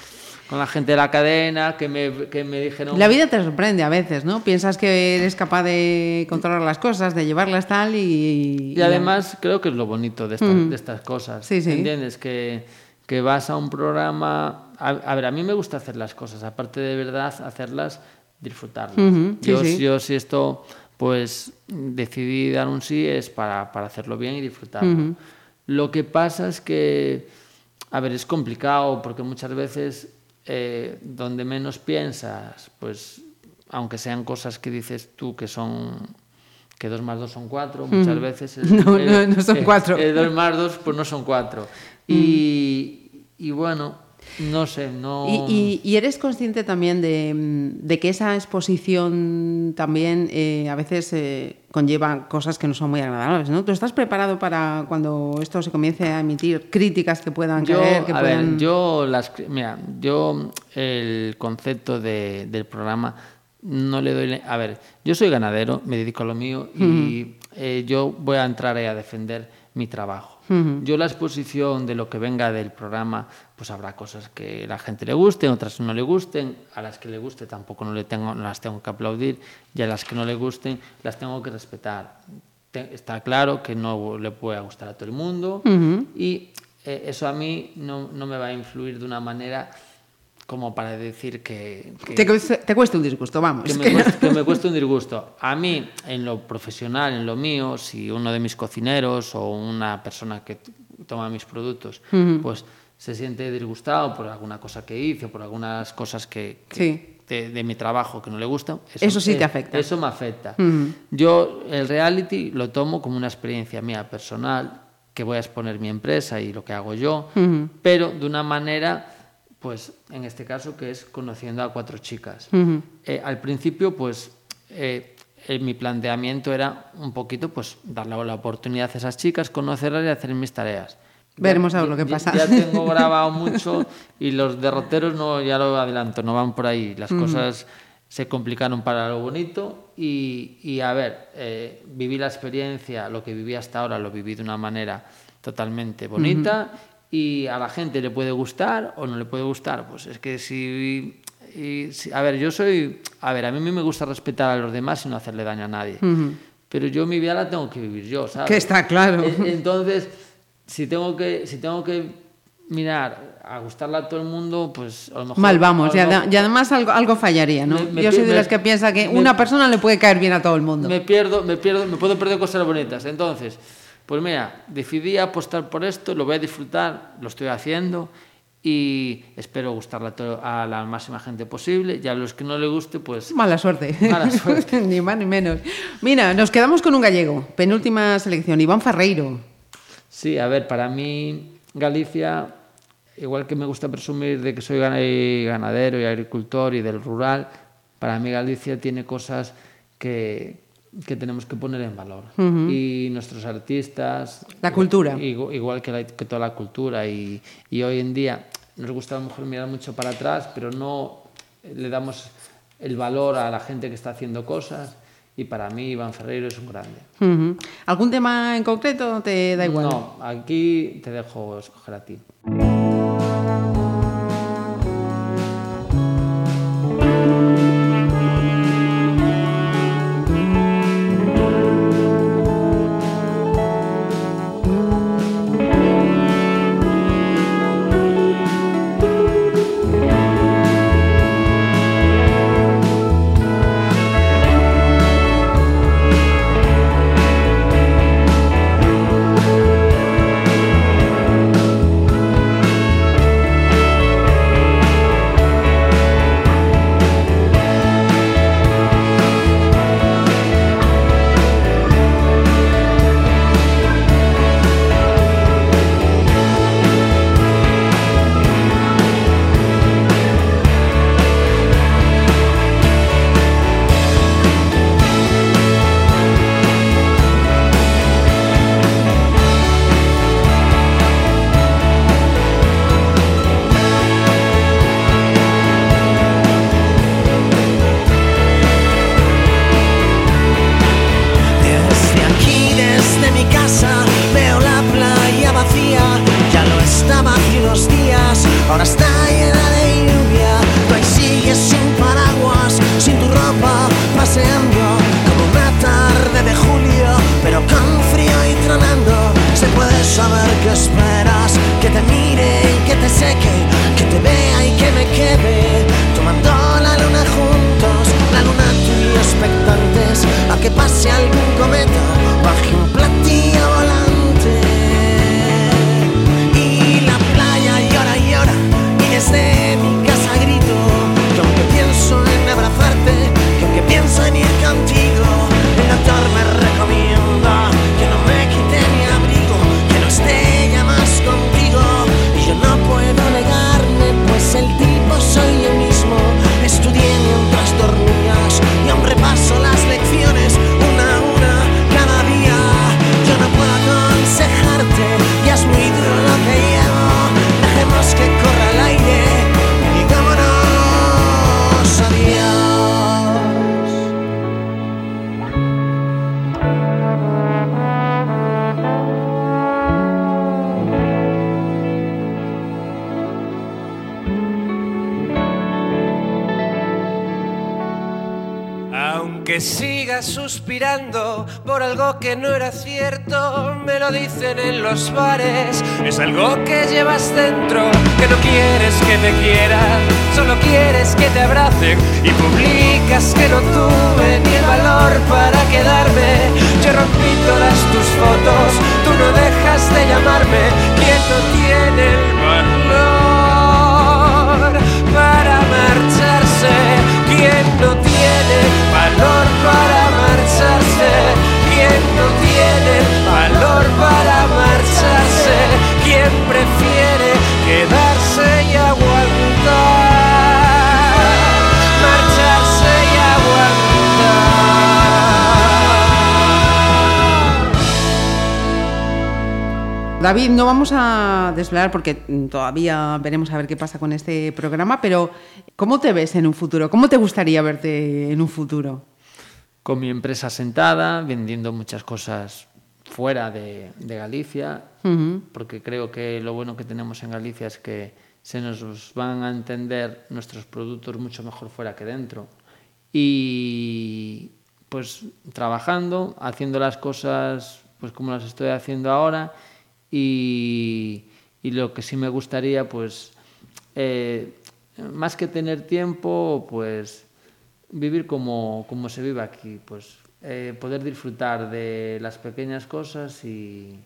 Speaker 3: con la gente de la cadena, que me, que me dijeron...
Speaker 2: La vida te sorprende a veces, ¿no? Piensas que eres capaz de controlar las cosas, de llevarlas tal y...
Speaker 3: Y además creo que es lo bonito de, estas- de estas cosas.
Speaker 2: Sí, sí.
Speaker 3: ¿Entiendes? Que, que vas a un programa... A, a ver, a mí me gusta hacer las cosas, aparte de verdad hacerlas, disfrutarlas.
Speaker 2: Ujú, sí,
Speaker 3: yo,
Speaker 2: sí.
Speaker 3: yo si esto, pues decidí dar un sí es para, para hacerlo bien y disfrutarlo. Lo que pasa es que, a ver, es complicado porque muchas veces eh, donde menos piensas, pues aunque sean cosas que dices tú que son que dos más dos son cuatro, muchas veces
Speaker 2: No, no, no son
Speaker 3: el-
Speaker 2: cuatro.
Speaker 3: el dos más dos pues no son cuatro. Y, y bueno, no sé, no...
Speaker 2: Y, y- y eres consciente también de, de que esa exposición también eh, a veces eh, conlleva cosas que no son muy agradables, ¿no? ¿Tú estás preparado para cuando esto se comience a emitir críticas que puedan
Speaker 3: Yo,
Speaker 2: caer, que
Speaker 3: a
Speaker 2: puedan...
Speaker 3: ver, yo las, mira, yo el concepto de- del programa no le doy... A ver, yo soy ganadero, me dedico a lo mío y eh, yo voy a entrar ahí a defender mi trabajo. Yo la exposición de lo que venga del programa, pues habrá cosas que la gente le gusten, otras no le gusten, a las que le guste tampoco no, le tengo, no las tengo que aplaudir. Y a las que no le gusten las tengo que respetar. Te- está claro que no le puede gustar a todo el mundo. Y eh, eso a mí no, no me va a influir de una manera como para decir que, que-
Speaker 2: Te, cuesta- te cuesta un disgusto, vamos.
Speaker 3: que me, cuesta, que me cuesta un disgusto. A mí, en lo profesional, en lo mío, si uno de mis cocineros o una persona que toma mis productos, pues se siente disgustado por alguna cosa que hice o por algunas cosas que, que-
Speaker 2: Sí.
Speaker 3: de, de mi trabajo que no le gustan.
Speaker 2: Eso sí te afecta.
Speaker 3: Eso me afecta. Yo el reality lo tomo como una experiencia mía personal, que voy a exponer mi empresa y lo que hago yo, pero de una manera, pues en este caso que es conociendo a cuatro chicas. Eh, al principio, pues eh, eh, mi planteamiento era un poquito, pues darle la oportunidad a esas chicas, conocerlas y hacer mis tareas.
Speaker 2: Veremos a ver lo que pasa.
Speaker 3: Ya tengo grabado mucho y los derroteros no, ya lo adelanto, no van por ahí. Las cosas se complicaron para lo bonito y, y, a ver, eh, viví la experiencia, lo que viví hasta ahora lo viví de una manera totalmente bonita y a la gente le puede gustar o no le puede gustar. Pues es que si, y si- a ver, yo soy, a ver, a mí me gusta respetar a los demás y no hacerle daño a nadie. Pero yo mi vida la tengo que vivir yo, ¿sabes?
Speaker 2: Que está claro.
Speaker 3: En- Entonces, si tengo que, si tengo que mirar a gustarle a todo el mundo, pues a lo mejor...
Speaker 2: Mal vamos,
Speaker 3: lo mejor
Speaker 2: y además algo, algo fallaría, ¿no?
Speaker 3: Me- me
Speaker 2: Yo soy de
Speaker 3: me-
Speaker 2: las que piensa que una persona le puede caer bien a todo el mundo.
Speaker 3: me pierdo, me pierdo, me puedo perder cosas bonitas. Entonces, pues mira, decidí apostar por esto, lo voy a disfrutar, lo estoy haciendo y espero gustarle a, la máxima gente posible. Y a los que no le guste, pues
Speaker 2: Mala suerte.
Speaker 3: Mala suerte.
Speaker 2: ni más ni menos. Mira, nos quedamos con un gallego. Penúltima selección, Iván Ferreiro.
Speaker 3: Sí, a ver, para mí Galicia, igual que me gusta presumir de que soy gana- ganadero y agricultor y del rural, para mí Galicia tiene cosas que, que tenemos que poner en valor. Y nuestros artistas...
Speaker 2: La cultura.
Speaker 3: Igual, igual que, la- que toda la cultura. Y, y hoy en día nos gusta a lo mejor mirar mucho para atrás, pero no le damos el valor a la gente que está haciendo cosas. Y para mí Iván Ferreiro es un grande.
Speaker 2: Ujú. ¿Algún tema en concreto te da igual?
Speaker 3: No, aquí te dejo escoger a ti.
Speaker 2: Vamos a desvelar porque todavía veremos a ver qué pasa con este programa, pero ¿cómo te ves en un futuro? ¿Cómo te gustaría verte en un futuro?
Speaker 3: Con mi empresa sentada, vendiendo muchas cosas fuera de, de Galicia,
Speaker 2: Ujú.
Speaker 3: porque creo que lo bueno que tenemos en Galicia es que se nos van a entender nuestros productos mucho mejor fuera que dentro. Y pues trabajando, haciendo las cosas pues como las estoy haciendo ahora y, lo que sí me gustaría pues eh, más que tener tiempo pues vivir como, como se vive aquí, pues eh, poder disfrutar de las pequeñas cosas y,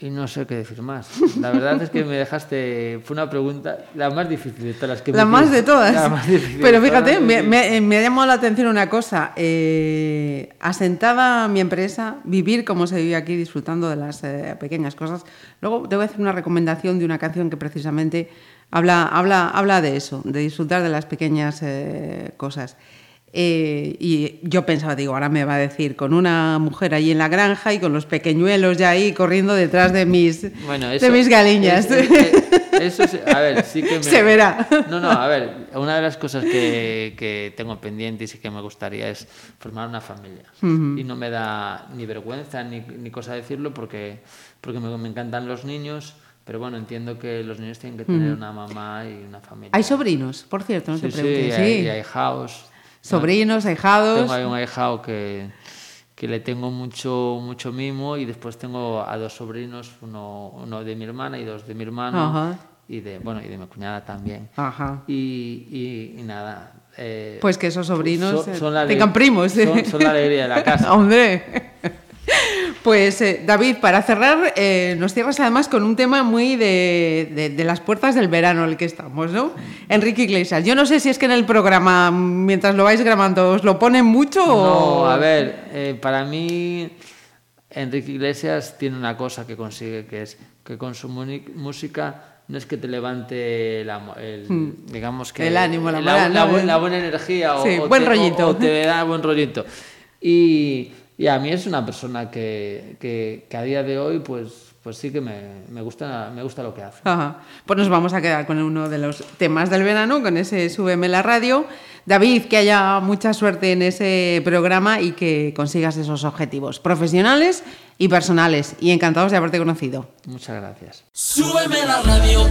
Speaker 3: y no sé qué decir más. La verdad es que me dejaste, fue una pregunta la más difícil de todas las que me
Speaker 2: La más
Speaker 3: hiciste.
Speaker 2: de todas.
Speaker 3: La más difícil
Speaker 2: Pero
Speaker 3: todas,
Speaker 2: fíjate, me, me- me ha llamado la atención una cosa. Eh, asentada mi empresa, vivir como se vive aquí, disfrutando de las eh, pequeñas cosas. Luego te voy a hacer una recomendación de una canción que precisamente habla, habla, habla de eso, de disfrutar de las pequeñas eh, cosas. Eh, y yo pensaba, digo, ahora me va a decir, con una mujer ahí en la granja y con los pequeñuelos ya ahí corriendo detrás de mis,
Speaker 3: Bueno,
Speaker 2: de
Speaker 3: eso-
Speaker 2: mis galiñas.
Speaker 3: es- es- eso sí- a ver, sí que me...
Speaker 2: Se verá.
Speaker 3: No, no, a ver, una de las cosas que, que tengo pendientes y que me gustaría es formar una familia. Y no me da ni vergüenza ni, ni cosa decirlo porque, porque me, me encantan los niños, pero bueno, entiendo que los niños tienen que tener una mamá y una familia.
Speaker 2: Hay sobrinos, por cierto, no
Speaker 3: Sí,
Speaker 2: te
Speaker 3: sí,
Speaker 2: pregunté.
Speaker 3: hay, ahijados.
Speaker 2: Sobrinos, ahijados.
Speaker 3: Tengo ahí un ahijado que, que le tengo mucho, mucho mimo y después tengo a dos sobrinos, uno, uno de mi hermana y dos de mi hermano
Speaker 2: Ajá.
Speaker 3: y de, bueno, y de mi cuñada también.
Speaker 2: Ajá.
Speaker 3: Y, y- y nada. eh,
Speaker 2: Pues que esos sobrinos
Speaker 3: son-
Speaker 2: eh,
Speaker 3: son
Speaker 2: tengan primos.
Speaker 3: Son, son la alegría de la casa.
Speaker 2: Hombre. Pues eh, David, para cerrar, eh, nos cierras además con un tema muy de, de- de las puertas del verano en el que estamos, ¿no? Enrique Iglesias. Yo no sé si es que en el programa, mientras lo vais grabando, os lo ponen mucho o...
Speaker 3: No, a ver, eh, para mí Enrique Iglesias tiene una cosa que consigue, que es que con su música no es que te levante la mo- el, digamos que
Speaker 2: Hmm. El ánimo, la
Speaker 3: la,
Speaker 2: moral,
Speaker 3: la
Speaker 2: ¿no?
Speaker 3: bu- la buena energía o,
Speaker 2: Sí,
Speaker 3: o
Speaker 2: buen
Speaker 3: te,
Speaker 2: rollito.
Speaker 3: o- o te da buen rollito. Y, y a mí es una persona que, que, que a día de hoy pues, pues sí que me, me, gusta, me gusta lo que hace.
Speaker 2: Ajá. Pues nos vamos a quedar con uno de los temas del verano, con ese Súbeme la radio. David, que haya mucha suerte en ese programa y que consigas esos objetivos profesionales y personales. Y encantados de haberte conocido.
Speaker 3: Muchas gracias.
Speaker 7: Súbeme la radio.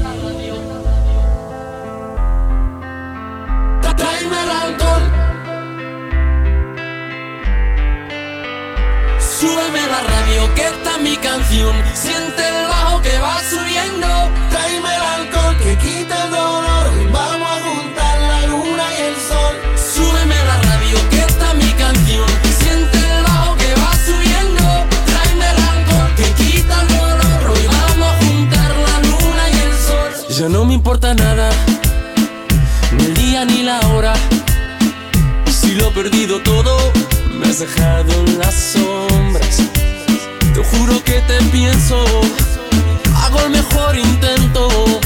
Speaker 7: Súbeme la radio, que está mi canción. Siente el bajo que va subiendo. Tráeme el alcohol que quita el dolor. Vamos a juntar la luna y el sol. Súbeme la radio, que está mi canción. Siente el bajo que va subiendo. Tráeme el alcohol que quita el dolor. Hoy vamos a juntar la luna y el sol. Ya no me importa nada, ni el día ni la hora. Si lo he perdido todo, me has dejado en las sombras. Te juro que te pienso, hago el mejor intento.